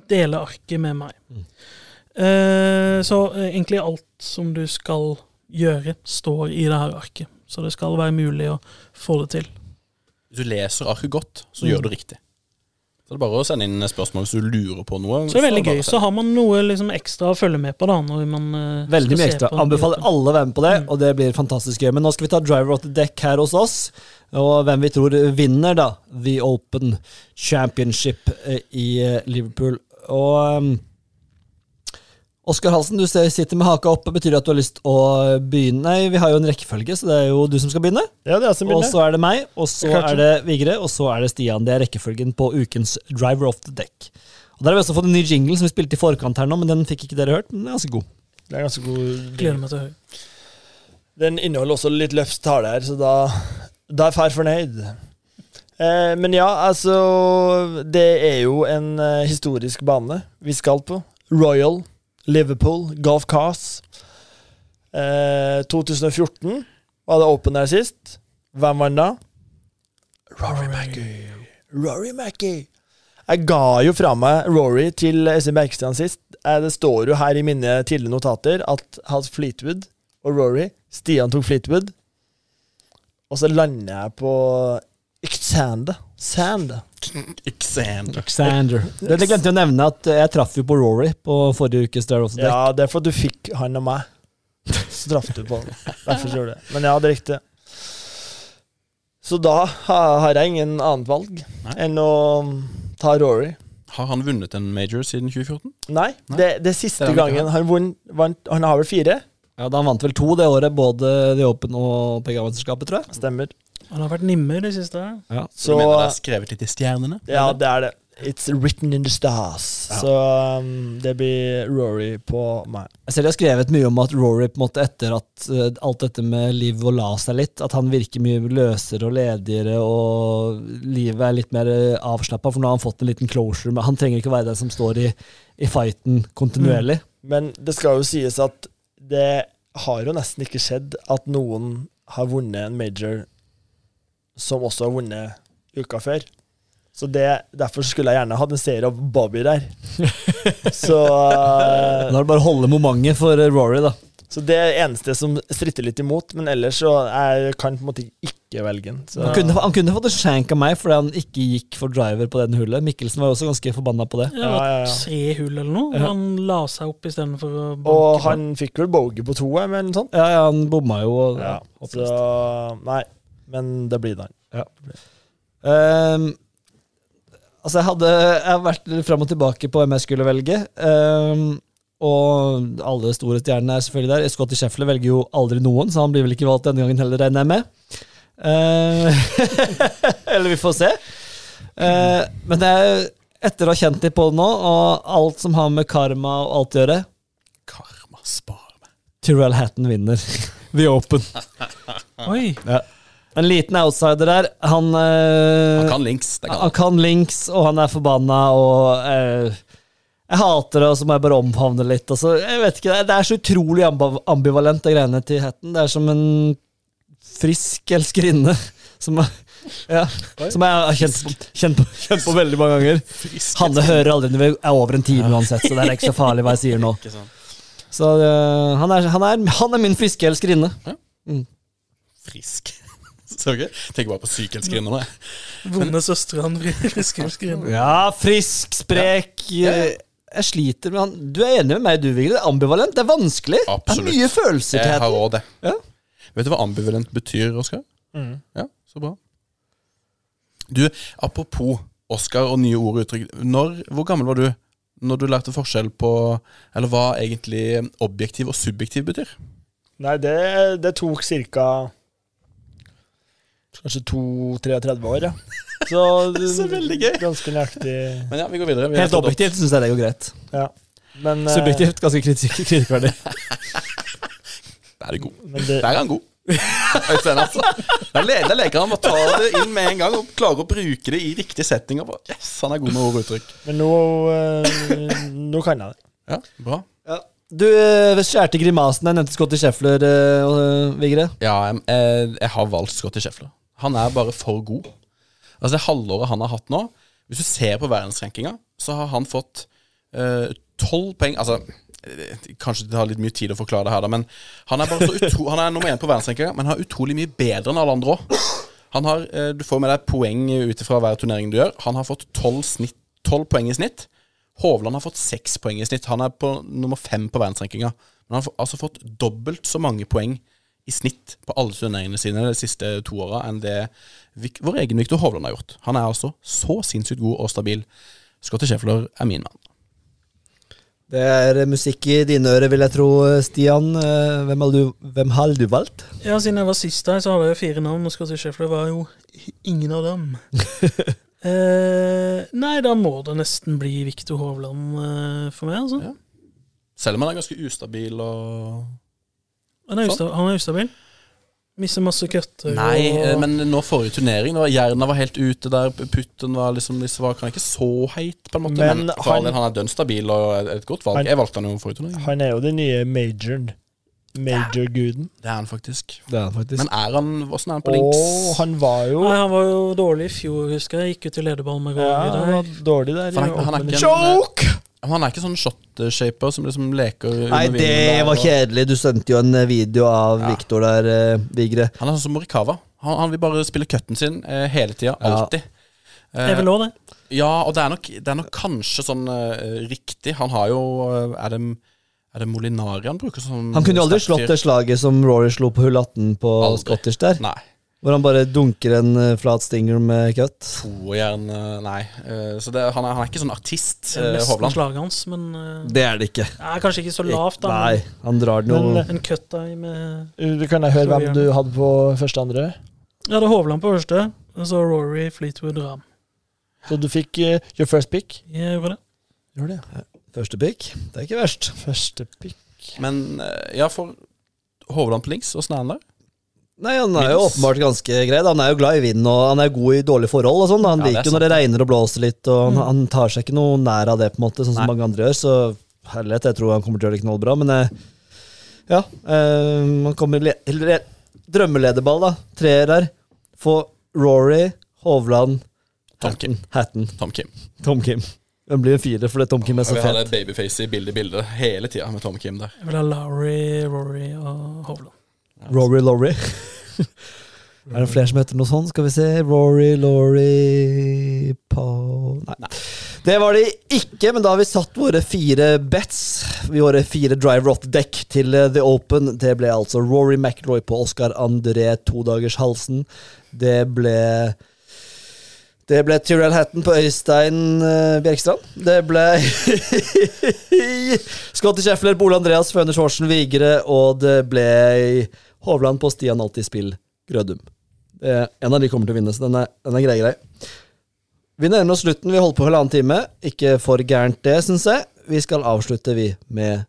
dele arket med meg. Mm. Eh, så eh, egentlig alt som du skal gjøre, står i det her arket. Så det skal være mulig å få det til. Hvis du leser arket godt, så Mm. gjør du riktig. Så det er bare å sende inn spørsmål hvis du lurer på noe. Så det er veldig gøy. Så har man noe liksom ekstra å følge med på da, når man uh, Veldig mye ekstra. Anbefaler alle å være med på det, Mm. og det blir fantastisk gøy. Men nå skal vi ta driver of the deck her hos oss, og hvem vi tror vinner, da. The Open Championship eh, i eh, Liverpool. Og um, Oskar Halsen, du sitter med haka oppe. Betyr det at du har lyst å begynne? Nei, vi har jo en rekkefølge, så det er jo du som skal begynne. Ja, det er som Og så er det meg, og så er det Vigre, og så er det Stian. Det er rekkefølgen på ukens Driver of the Deck. Og Der har vi også fått en ny jingle som vi spilte i forkant her nå, men den fikk ikke dere hørt. Men den er ganske god. Det er ganske god Gleder meg til å høre. Den inneholder også litt løfts tale her, så da, da er far fornøyd. Eh, men ja, altså Det er jo en eh, historisk bane vi skal på. Royal Liverpool Golf Cars. Eh, 2014 var det Open der sist. Hvem vant da? Rory Mackey. Rory Mackey. Jeg ga jo fra meg Rory til Øystein Bergstrand sist. Eh, Det står jo her i mine tidligere notater at Hans Fleetwood og Rory Stian tok Fleetwood. Og så lander jeg på Xander. Sander. Xander. Xander. Det, det glemte jeg å nevne at jeg traff jo på Rory på forrige ukes Dare of the Deck. Ja, det er for at du fikk han og meg. Så traff du på han. Derfor gjorde du det. Men ja, det er riktig. Så da har jeg ingen annet valg Nei. enn å ta Rory. Har han vunnet en major siden 2014? Nei, Nei. det, det er siste Det er gangen han vunn, vant Han har vel fire? Ja, da Han vant vel to det året, både The Open og PGA-mesterskapet, tror jeg. Stemmer. Han har vært nimmer det siste. Ja. Så Så du mener det er skrevet litt i stjernene? Ja, det er det. It's written in the stars. Ja. Så um, det blir Rory på meg. Jeg ser de har skrevet mye om at Rory på en måte etter at uh, alt dette med liv og la seg litt, at han virker mye løsere og ledigere, og livet er litt mer avslappa, for nå har han fått en liten closure. Men han trenger ikke være den som står i, i fighten kontinuerlig. Men det skal jo sies at det har jo nesten ikke skjedd at noen har vunnet en major som også har vunnet uka før. Så det, Derfor skulle jeg gjerne hatt en serie av Bobby der. Så, Da er det bare å holde momentet for eh, Rory, da. så det er det eneste som stritter litt imot, men ellers så jeg kan på en måte ikke velge den. Så. Han kunne, han kunne fått en shank av meg fordi han ikke gikk for driver på den hullet. Mikkelsen var jo også ganske forbanna på det. Det Ja, var ja, ja. tre hull eller noe. Ja. Han la seg opp istedenfor å banke. Og han fikk vel bogey på to, eller noe sånt. Ja, ja, han bomma jo. Og, Ja, ja, så Nei, men det blir det Ja. Um, altså, jeg hadde Jeg har vært fram og tilbake på hvem jeg skulle velge. Um, og alle store stjernene er selvfølgelig der. Scotty Scheffler velger jo aldri noen, så han blir vel ikke valgt denne gangen heller, regner jeg med. Uh, eller vi får se. Uh, men det er, etter å ha kjent litt på det nå, og alt som har med karma og alt å gjøre Karma spar meg. Tyrell Hatton vinner The Open. Oi! Ja. En liten outsider der. Han, eh, Han kan links. Det kan han han. kan links, og han er forbanna, og eh, Jeg hater det, og så må jeg bare omfavne det litt. Altså, jeg vet ikke, det er- Det er så utrolig ambivalent, de greiene til Hatton. Det er som en frisk elskerinne som, er- ja, som jeg har kjent på, kjent, på, kjent på veldig mange ganger. Hanne hører aldri når vi er over en time uansett, så det er ikke så farlig hva jeg sier nå. Så uh, han, er, han, er, han er min friske elskerinne. Frisk. Så. Tenker bare på sykelskrinner nå. Vonde søstre han friskhuskeren. Ja, frisk, sprek eh, Jeg sliter med han. Du er enig med meg, du, Vigre? Det er ambivalent. Det er vanskelig. Absolutt. Det er mye følelser til Jeg har òg det. Ja. Vet du hva ambivalent betyr, Oskar? Mm. Ja, så bra. Du, apropos Oskar og nye ord og uttrykk. Når, hvor gammel var du når du lærte forskjell på Eller hva egentlig objektiv og subjektiv betyr? Nei, det, det tok ca. Kanskje 2-33 år, ja. Så, Så veldig gøy. Ganske nøyaktig. Men ja, vi går videre. Vi Helt objektivt syns jeg det går greit. Ja. Men, eh, Subjektivt ganske kritikk- kritikkverdig. Der er det god. men det, Der er han god. Øystein, altså. Der, der leker han med å ta det inn med en gang og klarer å bruke det i riktige settinger. Bare, Yes, han er god med ord og uttrykk. men nå, eh, nå kan jeg det. Ja, bra. Du eh, skjærte grimasen. Jeg nevnte Scotty Scheffler, eh, Vigre. Ja, jeg, jeg, jeg har valgt Scotty Scheffler. Han er bare for god. Altså Det halvåret han har hatt nå Hvis du ser på verdensrankinga, så har han fått tolv poeng Altså, eh, kanskje det tar litt mye tid å forklare det her, da, men han er bare så utro, Han er nummer én på verdensrankinga, men han er utrolig mye bedre enn alle andre òg. Han har, eh, Du får med deg poeng ut ifra hver turnering du gjør. Han har fått tolv poeng i snitt. Hovland har fått seks poeng i snitt. Han er på nummer fem på verdensrankinga. Men han har altså fått dobbelt så mange poeng i snitt på alle turneringene sine de siste to åra enn det Vik- vår egen Viktor Hovland har gjort. Han er altså så sinnssykt god og stabil. Scotty Scheffler er min mann. Det er musikk i dine ører, vil jeg tro, Stian. Eh, Hvem har du, hvem har du valgt? Ja, siden jeg var sist her, så hadde jeg fire navn, og Scotty Scheffler var jo ingen av dem. eh, nei, da må det nesten bli Viktor Hovland eh, for meg, altså. Ja. Selv om han er ganske ustabil og Han er, Sånn. usta han er ustabil. Mister masse cutter. Nei, og, eh, men nå forrige turnering var Jerna var helt ute der. Putten var liksom litt svak. Han er ikke så heit, på en måte. Men, Men han- han er dønn stabil og et- godt valg. Han- Jeg valgte han jo forrige turnering. Han er jo den nye majoren. Major-guden. Det er han faktisk. Det er han faktisk. Men er han Åssen er han på links? Oh, han var jo Nei, han var jo dårlig i fjor, husker jeg. Gikk ut i lederballen med ja, han var dårlig der. Han- han er ikke en- Choke! Han er ikke sånn shot-shaper som liksom leker under Nei, det der, var kjedelig. Du sendte jo en eh, video av Ja. Victor der, eh, Vigre. Han er sånn som Morikawa. Han, han vil bare spille cutten sin eh, hele tida. Ja. Alltid. Jeg Eh, vil òg det. ja, og det er nok, det er nok kanskje sånn eh, riktig. Han har jo eh, Er det, er det Molinari han bruker som Han kunne jo aldri slått det slaget som Rory slo på hull 18 på Aldri. Scottish der. Nei. Hvor han bare dunker en uh, flat stinger med cut. Toerjern eh, Nei. Uh, så det, han, er, han er ikke sånn artist, Det er nesten Hovland. slaget hans, men Det er det ikke. Nei, kanskje ikke så lavt, da. Nei, han drar den jo Men, en cut da med Du Kan jeg høre hvem du hadde på første andre? Ja, det er Hovland på første, og så Rory Fleetwood Ram. Så du fikk your first pick? Jeg gjorde det. Gjorde det. Første pick. Det er ikke verst. Første pick. Men ja, for Hovland på links, åssen er han der? Nei, Han er jo åpenbart ganske grei. Han er jo glad i vind, og han er god i dårlige forhold. og sånn. Han Ja, er liker jo når det regner og blåser litt, og han, Mm. han tar seg ikke noe nær av det, på en måte, sånn som Nei. mange andre gjør. Så herlighet, jeg tror han kommer til å gjøre det knallbra. Men eh, ja, øh, man kommer le Drømmelederball, da. Treer der. Få Rory, Hovland, Tom Hatton. Kim. Hatton. Tom Kim. Tom Kim. Den blir en fire, fordi Tom Kim er så Vi hadde babyface i bildet i bildet hele tida med Tom Kim der. Jeg vil ha Lowry, Rory og Hovland. Rory Lorry. er det flere som heter noe sånt? Skal vi se. Rory, Lorry Paul Nei. Det var det ikke, men da har vi satt våre fire bets. Vi Våre fire driver off dekk til eh, The Open. Det ble altså Rory McIlroy på Oscar André todagershalsen. Det ble det ble Tyrell Hatton på Øystein uh, Bjerkstrand. Det ble Scotty Scheffler, Bole Andreas, Føner Schwartzen Vigre, og det ble Hovland på Stian Alltid Spill Grødum. Eh, en av de kommer til å vinne, så den er, den er grei, grei. Vi nærmer oss slutten. Vi holder på halvannen time. Ikke for gærent, det, syns jeg. Vi skal avslutte, vi, med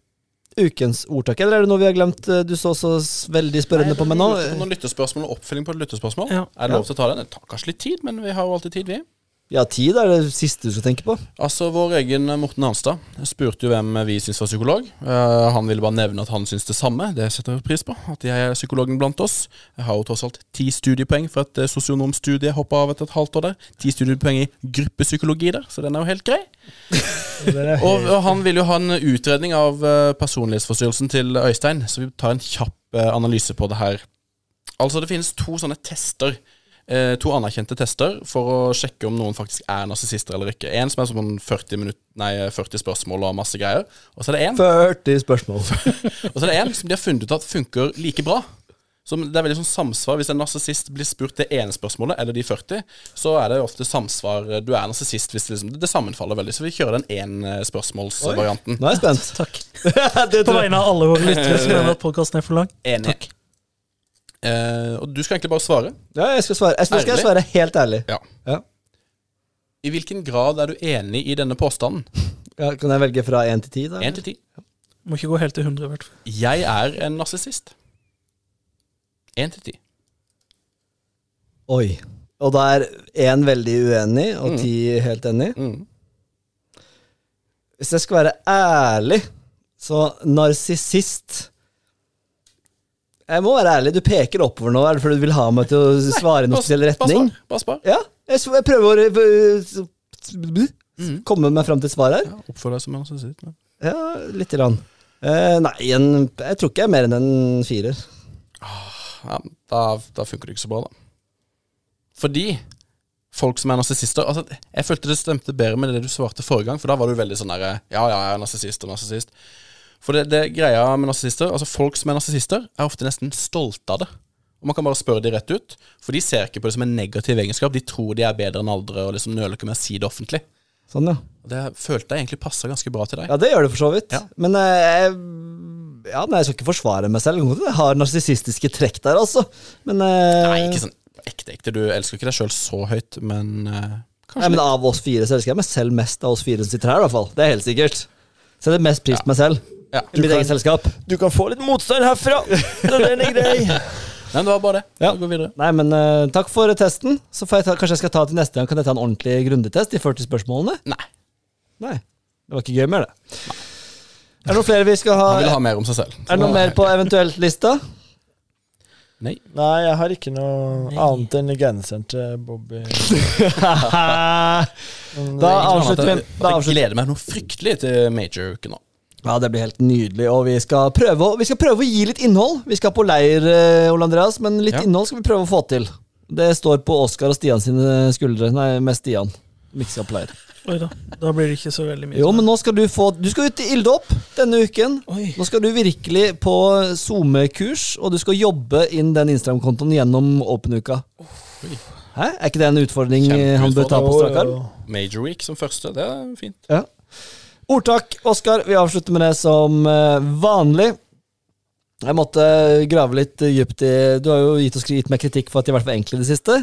ukens ordtak, eller er det noe vi har glemt? Du så så veldig spørrende på meg nå. Noen lyttespørsmål og oppfølging på et lyttespørsmål. Ja. Er det lov til å ta den? Det tar kanskje litt tid, men vi har jo alltid tid, vi. Ja, tid er det siste du skal tenke på. Altså, Vår egen Morten Hanstad spurte jo hvem vi syns var psykolog. Uh, han ville bare nevne at han syns det samme. Det setter jeg pris på. At jeg er psykologen blant oss. Jeg har jo tross alt ti studiepoeng for et eh, sosionomstudie hoppa av etter et halvt år der. Ti studiepoeng i gruppepsykologi der, så den er jo helt grei. Og, og han vil jo ha en utredning av eh, personlighetsforstyrrelsen til Øystein, så vi tar en kjapp eh, analyse på det her. Altså, det finnes to sånne tester. Eh, to anerkjente tester for å sjekke om noen faktisk er narsissister eller ikke. En som er sånn 40, minutt, nei, 40 spørsmål og masse greier. Og så er det en 40 spørsmål. og så er det en som de har funnet ut at funker like bra. Så det er veldig sånn samsvar Hvis en narsissist blir spurt det ene spørsmålet, eller de 40, så er det ofte samsvar. Du er narsissist hvis det, liksom, det sammenfaller veldig. Så vi kjører den én-spørsmålsvarianten. Nå er jeg spent. Takk. På vegne av alle våre lyttere som mener at podkasten er for lang. Enig. Eh, og du skal egentlig bare svare. Ja, jeg skal svare. Jeg skal, skal jeg svare helt ærlig. Ja. Ja. I hvilken grad er du enig i denne påstanden? Ja, kan jeg velge fra 1 til 10? da? Én til ti. Må ikke gå helt til 100, i hvert fall. Jeg er en narsissist. Én til ti. Oi. Og da er én veldig uenig, og Mm. ti helt enig. Mm. Hvis jeg skal være ærlig, så narsissist Jeg må være ærlig, du peker oppover nå. Er det fordi du vil ha meg til å svare i noen spesiell retning? Bare spar. Ja, jeg, jeg prøver å uh, Mm. komme meg fram til et svar her. Ja, Oppfør deg som en narsissist. men- Ja, lite grann. Uh, nei, en, jeg tror ikke jeg er mer enn en firer. Ja, da, da funker det ikke så bra, da. Fordi folk som er narsissister altså, Jeg følte det stemte bedre med det du svarte forrige gang, for da var du veldig sånn derre Ja, ja, jeg er narsissist og narsissist. For det, det greia med narsissister Altså, folk som er narsissister, er ofte nesten stolte av det. Og man kan bare spørre de rett ut, for de ser ikke på det som en negativ egenskap. De tror de er bedre enn andre, og liksom nøler ikke med å si det offentlig. Sånn, ja. Det følte jeg egentlig passa ganske bra til deg. Ja, det gjør det for så vidt. Ja. Men eh, jeg, ja, nei, jeg skal ikke forsvare meg selv. Jeg har narsissistiske trekk der, altså. Men, eh, Nei, ikke sånn ekte, ekte. Du elsker ikke deg sjøl så høyt, men eh, kanskje Nei, men Av oss fire så elsker jeg meg selv mest av oss fire som sitter her, i hvert fall. Det er helt sikkert. Så det er mest pris på meg selv. Ja. I mitt kan- eget selskap. Du kan få litt motstand herfra. Når den er grei. Nei, men det var bare det. Ja. Vi går videre. Nei, men uh, takk for testen. Så får jeg ta, kanskje jeg skal ta til neste gang Kan jeg ta en ordentlig grundig test? De 40 spørsmålene? Nei. Nei. Det var ikke gøy mer, det. Nei. Er det noen flere vi skal ha? Han vil ha mer om seg selv. Er det noe mer på eventuelt-lista? Nei. Nei, jeg har ikke noe annet enn genseren til Bobby. Da avslutter vi. Jeg gleder meg noe fryktelig til Major-uken nå. Ja, det blir helt nydelig. Og vi skal prøve, å- vi skal prøve å gi litt innhold. Vi skal på leir, eh, Ole Andreas, men litt Ja. innhold skal vi prøve å få til. Det står på Oskar og Stian sine skuldre. Nei, mest Stian. Miksa på leir. Oi da. Da blir det ikke så veldig mye. Jo, men nå skal du få Du skal ut i ilddåp denne uken. Oi. Nå skal du virkelig på SoMe-kurs, og du skal jobbe inn den Instagram-kontoen gjennom Åpen-uka. Hæ? Er ikke det en utfordring han bør ta på strak arm? Major Week som første, det er fint. Ja. Ordtak, Oskar. Vi avslutter med det som eh, vanlig. Jeg måtte grave litt eh, dypt i Du har jo gitt, oss, gitt meg kritikk for at de har vært for enkle i det siste.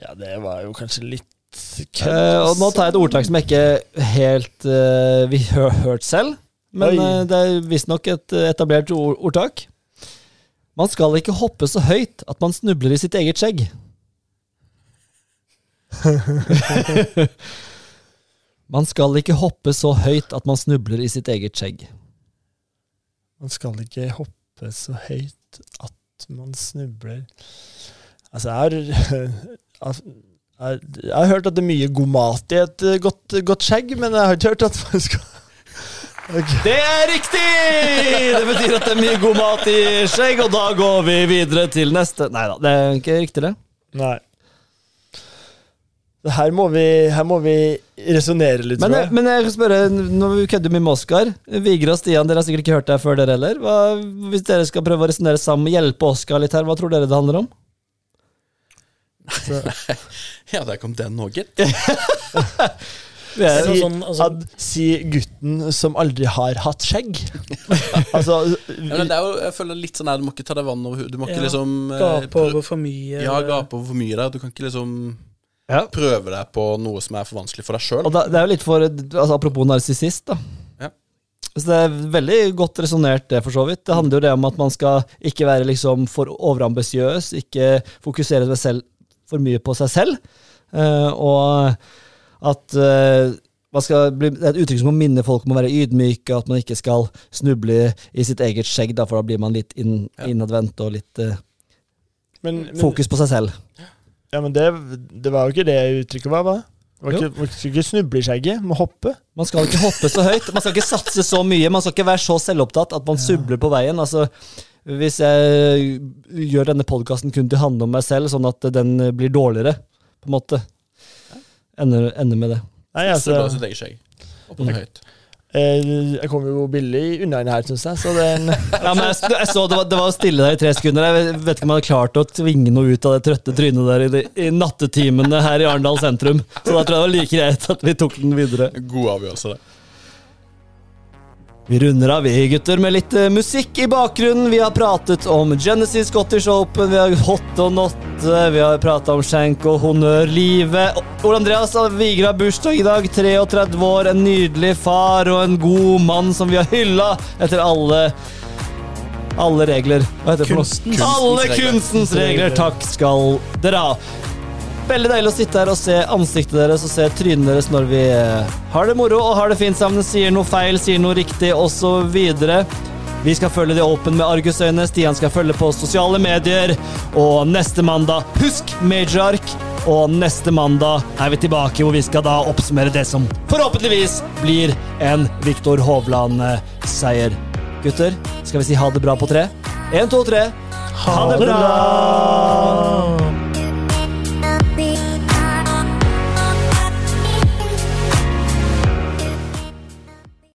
Ja, det var jo kanskje litt Eh, og nå tar jeg et ordtak som jeg ikke helt uh, vi har hørt selv. Men eh, det er visstnok et eh, etablert ord ordtak. Man skal ikke hoppe så høyt at man snubler i sitt eget skjegg. man skal ikke hoppe så høyt at man snubler i sitt eget skjegg. Man skal ikke hoppe så høyt at man snubler Altså, jeg har jeg, jeg har hørt at det er mye god mat i et eh, godt, godt skjegg, men jeg har ikke hørt at man skal Okay. Det er riktig! Det betyr at det er mye god mat i skjegg, og da går vi videre til neste. Nei da, det er ikke riktig, det. Nei. Her må vi, her må vi resonnere litt, Men, tror jeg. men jeg kan spørre, når vi kødder mye med Oskar Vigre og Stian, dere har sikkert ikke hørt det før, dere heller. Hva, hvis dere skal prøve å resonnere sammen, hjelpe Oskar litt her, hva tror dere det handler om? Ja, der kom den òg, gitt. Er, Altså, Si, sånn, altså- ad, si gutten som aldri har hatt skjegg. altså Ja, men det er jo, jeg føler litt sånn her, Du må ikke ta deg vann over hodet. Du må ikke Ja, liksom eh, Gape over for mye. Ja, gape over for mye der. Du kan ikke liksom Ja. prøve deg på noe som er for vanskelig for deg sjøl. det er jo litt for altså, Apropos narsissist, da. Ja. Så det er veldig godt resonnert, det, for så vidt. Det handler jo det om at man skal ikke være liksom for overambisiøs, ikke fokusere selv, for mye på seg selv. uh, og at uh, man skal bli, det er et uttrykk som må minne folk om å være ydmyke, at man ikke skal snuble i sitt eget skjegg, da, for da blir man litt inn, innadvendt og litt uh, Men, men, fokus på seg selv. Ja, men det, det var jo ikke det uttrykket var, hva? Man skal ikke, var ikke, snuble i skjegget, må hoppe. Man skal ikke hoppe så høyt. Man skal ikke satse så mye. Man skal ikke være så selvopptatt at man subler på veien. Altså, hvis jeg gjør denne podkasten kun til å handle om meg selv, sånn at den blir dårligere, på en måte. Ender, ender med det. Nei, Så bare altså, sitt eget skjegg. Opp og høyt. Eh, jeg kom jo billig unna den her, syns jeg. Så er Ja, men jeg, jeg så det var, det var stille der i tre sekunder. Jeg vet ikke om jeg hadde klart å tvinge noe ut av det trøtte trynet der i, de, i nattetimene her i Arendal sentrum. Så da tror jeg det var like greit at vi tok den videre. God avgjørelse, det. Vi runder av, vi gutter, med litt eh, musikk i bakgrunnen. Vi har pratet om Genesis Scottish Open, vi har Hot og Notte, vi har pratet om skjenk og honnør, livet. Ole Andreas Vigra har bursdag i dag, 33 år, en nydelig far og en god mann som vi har hylla etter alle alle regler. Hva heter det for noe? Alle kunstens regler. Takk skal dere ha. Veldig deilig å sitte her og se ansiktet deres og se trynet deres når vi eh, har det moro og har det fint sammen, sier noe feil, sier noe riktig osv. Vi skal følge de åpne med argusøyne. Stian skal følge på sosiale medier. Og neste mandag, husk Majorark! Og neste mandag er vi tilbake, hvor vi skal da oppsummere det som forhåpentligvis blir en Viktor Hovland-seier. Gutter, skal vi si ha det bra på tre? Én, to, tre. Ha det bra!